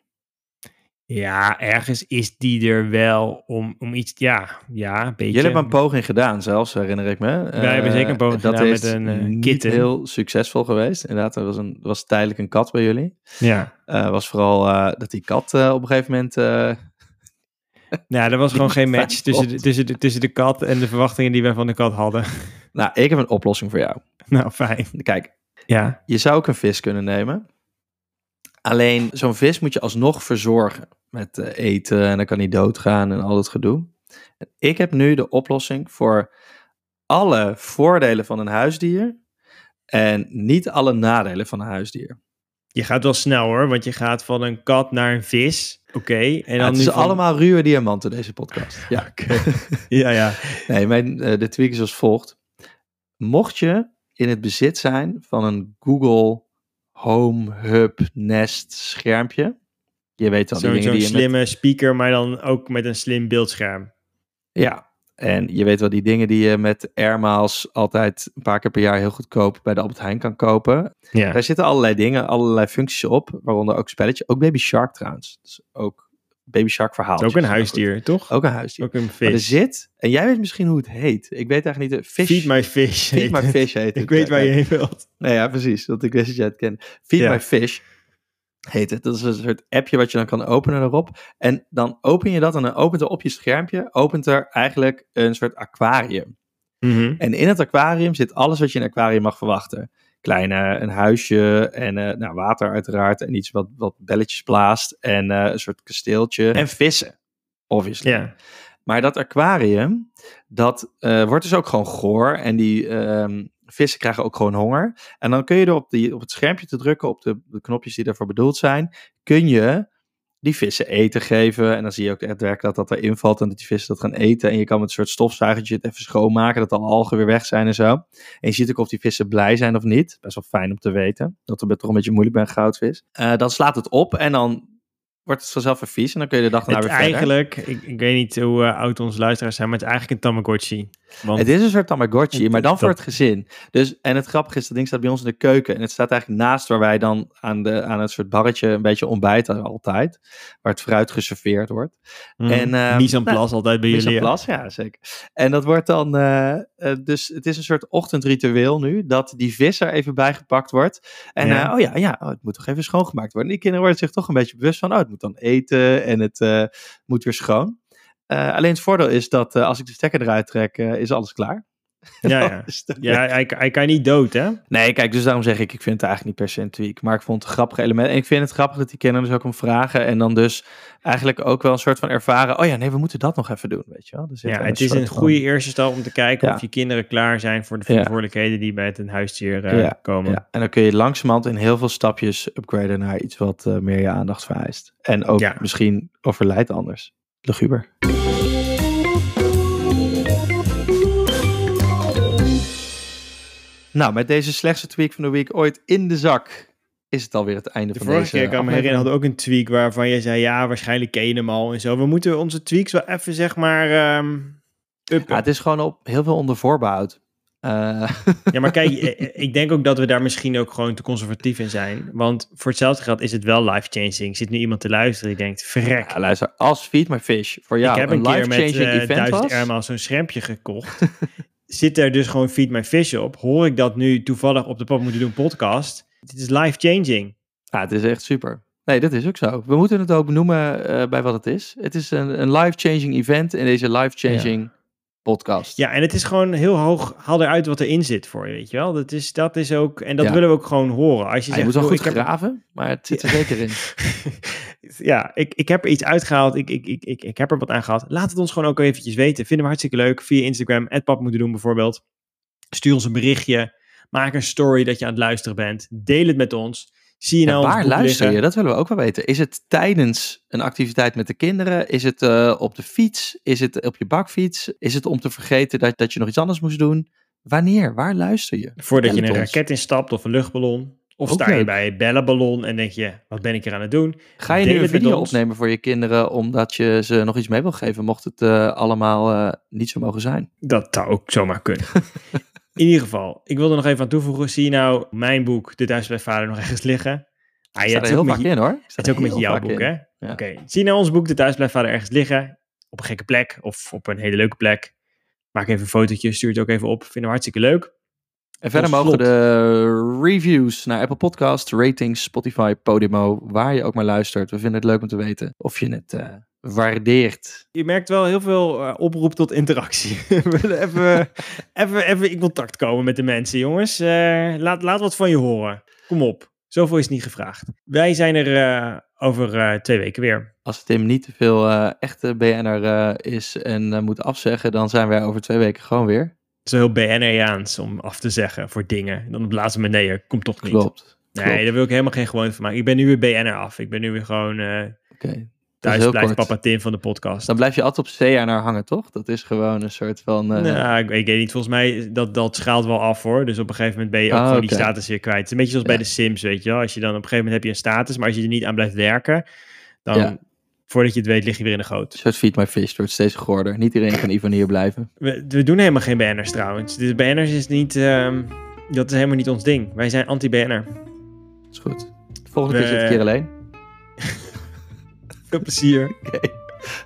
Ja, ergens is die er wel om, om iets, ja, ja, een beetje. Jullie hebben een poging gedaan zelfs, herinner ik me. Wij hebben zeker een poging dat gedaan is met een, eh, niet kitten. heel succesvol geweest. Inderdaad, er was, een, was tijdelijk een kat bij jullie. Ja, Eh was vooral eh, dat die kat eh, op een gegeven moment... eh, nou, er was gewoon geen match tussen de, tussen, de, tussen de kat en de verwachtingen die wij van de kat hadden. nou, ik heb een oplossing voor jou. nou, fijn. Kijk, Ja, Je zou ook een vis kunnen nemen. Alleen zo'n vis moet je alsnog verzorgen. Met eh, eten en dan kan hij doodgaan en al dat gedoe. Ik heb nu de oplossing voor alle voordelen van een huisdier. En niet alle nadelen van een huisdier. je gaat wel snel hoor, want je gaat van een kat naar een vis. Oké, en Ja, dan het is van- allemaal ruwe diamanten deze podcast. Ja. Ja, ja. nee, mijn, eh, de tweak is als volgt. Mocht je in het bezit zijn van een Google Home Hub Nest schermpje. Je weet al die Zo'n dingen die je met slimme speaker, maar dan ook met een slim beeldscherm. Ja, en je weet wel die dingen die je met Airmiles altijd een paar keer per jaar heel goedkoop bij de Albert Heijn kan kopen. Ja. Daar zitten allerlei dingen, allerlei functies op, waaronder ook spelletje. Ook Baby Shark trouwens. Dus ook Baby Shark verhaal. Ook een huisdier, toch? Ook een huisdier. Ook een Maar er vis. zit, en jij weet misschien hoe het heet. Ik weet eigenlijk niet. de Fish, Feed my fish. Feed My. Fish heet het. Ik weet waar je heen wilt. Nee, ja, precies. Want ik wist dat jij het kent. Feed Ja. My Fish heet het. Dat is een soort appje wat je dan kan openen erop. En dan open je dat en dan opent er op je schermpje, opent er eigenlijk een soort aquarium. Mhm. En in het aquarium zit alles wat je in een aquarium mag verwachten. Kleine, een huisje en eh, nou, water uiteraard. En iets wat, wat belletjes blaast. En eh, een soort kasteeltje. En vissen, obviously. Ja. Maar dat aquarium, dat eh, wordt dus ook gewoon goor. En die ehm, vissen krijgen ook gewoon honger. En dan kun je er op, die, op het schermpje te drukken, op de, de knopjes die daarvoor bedoeld zijn, kun je die vissen eten geven. En dan zie je ook echt werk dat dat erin valt en dat die vissen dat gaan eten. En je kan met een soort stofzuigertje het even schoonmaken, dat de algen weer weg zijn en zo. En je ziet ook of die vissen blij zijn of niet. Best wel fijn om te weten. Dat er toch een beetje moeilijk bij een goudvis. Eh, dan slaat het op en dan wordt het vanzelf weer vies. En dan kun je de dag Het weer verder. eigenlijk, ik, ik weet niet hoe eh, oud onze luisteraars zijn, maar het is eigenlijk een Tamagotchi. Want Het is een soort Tamagotchi, Het- maar dan voor het gezin. Dus, en het grappige is, dat ding staat bij ons in de keuken. En het staat eigenlijk naast waar wij dan aan, de, aan een soort barretje een beetje ontbijten altijd. Waar het fruit geserveerd wordt. mm, en, eh, mise en nou, place altijd bij Mise jullie. en ja. place, ja zeker. En dat wordt dan, eh, eh, dus het is een soort ochtendritueel nu, dat die vis er even bijgepakt wordt. En ja. oh ja, ja oh, het moet toch even schoongemaakt worden. Die kinderen worden zich toch een beetje bewust van, oh het moet dan eten en het eh, moet weer schoon. Eh, alleen het voordeel is dat eh, als ik de stekker eruit trek, is alles klaar. Ja, ja. ja hij, hij kan niet dood, hè? Nee, kijk, dus daarom zeg ik, ik vind het eigenlijk niet per se een tweak. Maar ik vond het een grappig element. En ik vind het grappig dat die kinderen dus ook om vragen. En dan dus eigenlijk ook wel een soort van ervaren. Oh ja, nee, we moeten dat nog even doen, weet je wel. Ja, het is een van- goede eerste stap om te kijken Ja. of je kinderen klaar zijn voor de Ja. verantwoordelijkheden die bij het een huisdier eh, Ja, komen. Ja, en dan kun je langzamerhand in heel veel stapjes upgraden naar iets wat eh, meer je aandacht vereist. En ook Ja. misschien overlijdt anders. Luguber. Nou, met deze slechtste tweak van de week ooit in de zak is het alweer het einde De van vorige deze keer, kan ik me herinneren, hadden ook een tweak waarvan je zei, ja, waarschijnlijk ken je hem al en zo. We moeten onze tweaks wel even, zeg maar, ehm uppen. Ja, het is gewoon op heel veel onder voorbehoud. Eh, Ja, maar kijk, eh, ik denk ook dat we daar misschien ook gewoon te conservatief in zijn. Want voor hetzelfde geld is het wel life-changing. Zit nu iemand te luisteren die denkt, verrek. ja, luister, als Feed My Fish voor jou ik heb een, een keer met life-changing eh, event duizend was... ermaal zo'n schermpje gekocht. Zit er dus gewoon Feed My Fish op. Hoor ik dat nu toevallig op de Pap Moeten Doen podcast. Dit is life-changing. Ja, het is echt super. Nee, dat is ook zo. We moeten het ook benoemen eh, bij wat het is. Het is een, een life-changing event in deze life-changing podcast. Ja, en het is gewoon heel hoog. Haal eruit wat erin zit voor je, weet je wel. Dat is, dat is ook, en dat Ja. willen we ook gewoon horen. Als je, je zegt, moet wel goed heb- graven, maar het zit er zeker in. ja, ik, ik heb er iets uitgehaald. Ik, ik, ik, ik, ik heb er wat aan gehad. Laat het ons gewoon ook eventjes weten. Vinden we hartstikke leuk. Via Instagram, pap moeten doen bijvoorbeeld. Stuur ons een berichtje. Maak een story dat je aan het luisteren bent. Deel het met ons. Zie je nou waar luister liggen? je? Dat willen we ook wel weten. Is het tijdens een activiteit met de kinderen? Is het eh, op de fiets? Is het op je bakfiets? Is het om te vergeten dat, dat je nog iets anders moest doen? Wanneer? Waar luister je? Voordat je een ons. raket instapt of een luchtballon. Of Ook sta je bij een bellenballon en denk je, wat ben ik hier aan het doen? Ga je nu een video opnemen voor je kinderen omdat je ze nog iets mee wil geven, mocht het eh, allemaal eh, niet zo mogen zijn? Dat zou ook zomaar kunnen. In ieder geval, ik wil er nog even aan toevoegen. Zie je nou mijn boek, De Thuis bij Vader, nog ergens liggen? Ah, ja, sta het is heel vaak je- in hoor. Ik sta Het is ook een beetje jouw boek, in. hè? Ja. Oké, zie je nou ons boek De Thuis blijft Vader ergens liggen? Op een gekke plek of op een hele leuke plek? Maak even een fotootje, stuur het ook even op. Vinden we hartstikke leuk. En verder mogen slot. de reviews naar Apple Podcast, ratings, Spotify, Podimo, waar je ook maar luistert. We vinden het leuk om te weten of je het eh, waardeert. Je merkt wel heel veel eh, oproep tot interactie. We willen even, even, even in contact komen met de mensen, jongens. Eh, laat, laat wat van je horen. Kom op. Zoveel is niet gevraagd. Wij zijn er eh, over eh, twee weken weer. Als Tim niet te veel eh, echte BN'er eh, is en eh, moet afzeggen, dan zijn wij over twee weken gewoon weer. Het is wel heel BN'eriaans om af te zeggen voor dingen. En dan op het laatste nee, komt toch niet. Klopt. Nee, klopt. daar wil ik helemaal geen gewoonte van maken. Ik ben nu weer BN'er af. Ik ben nu weer gewoon eh Oké. Thuis blijft kort. papa Tim van de podcast. Dan blijf je altijd op CA naar hangen, toch? Dat is gewoon een soort van... eh, Nou, ik, ik weet niet. Volgens mij, dat, dat schaalt wel af hoor. Dus op een gegeven moment ben je ook gewoon die status weer kwijt. Het is een beetje zoals bij de Sims, weet je wel. Als je dan op een gegeven moment heb je een status, maar als je er niet aan blijft werken, dan Ja. voordat je het weet lig je weer in de goot. Een soort feed my fish, het wordt steeds gorder. Niet iedereen kan Ivanier blijven. We, we doen helemaal geen banners trouwens. De banners is niet, ehm, dat is helemaal niet ons ding. Wij zijn anti-banner. is goed. Volgende keer We- zit ik een keer alleen. Veel plezier. Oké.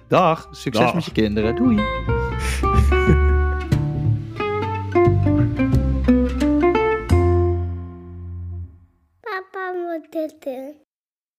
Dag. Succes Dag. met je kinderen. Doei. Papa moet dit doen.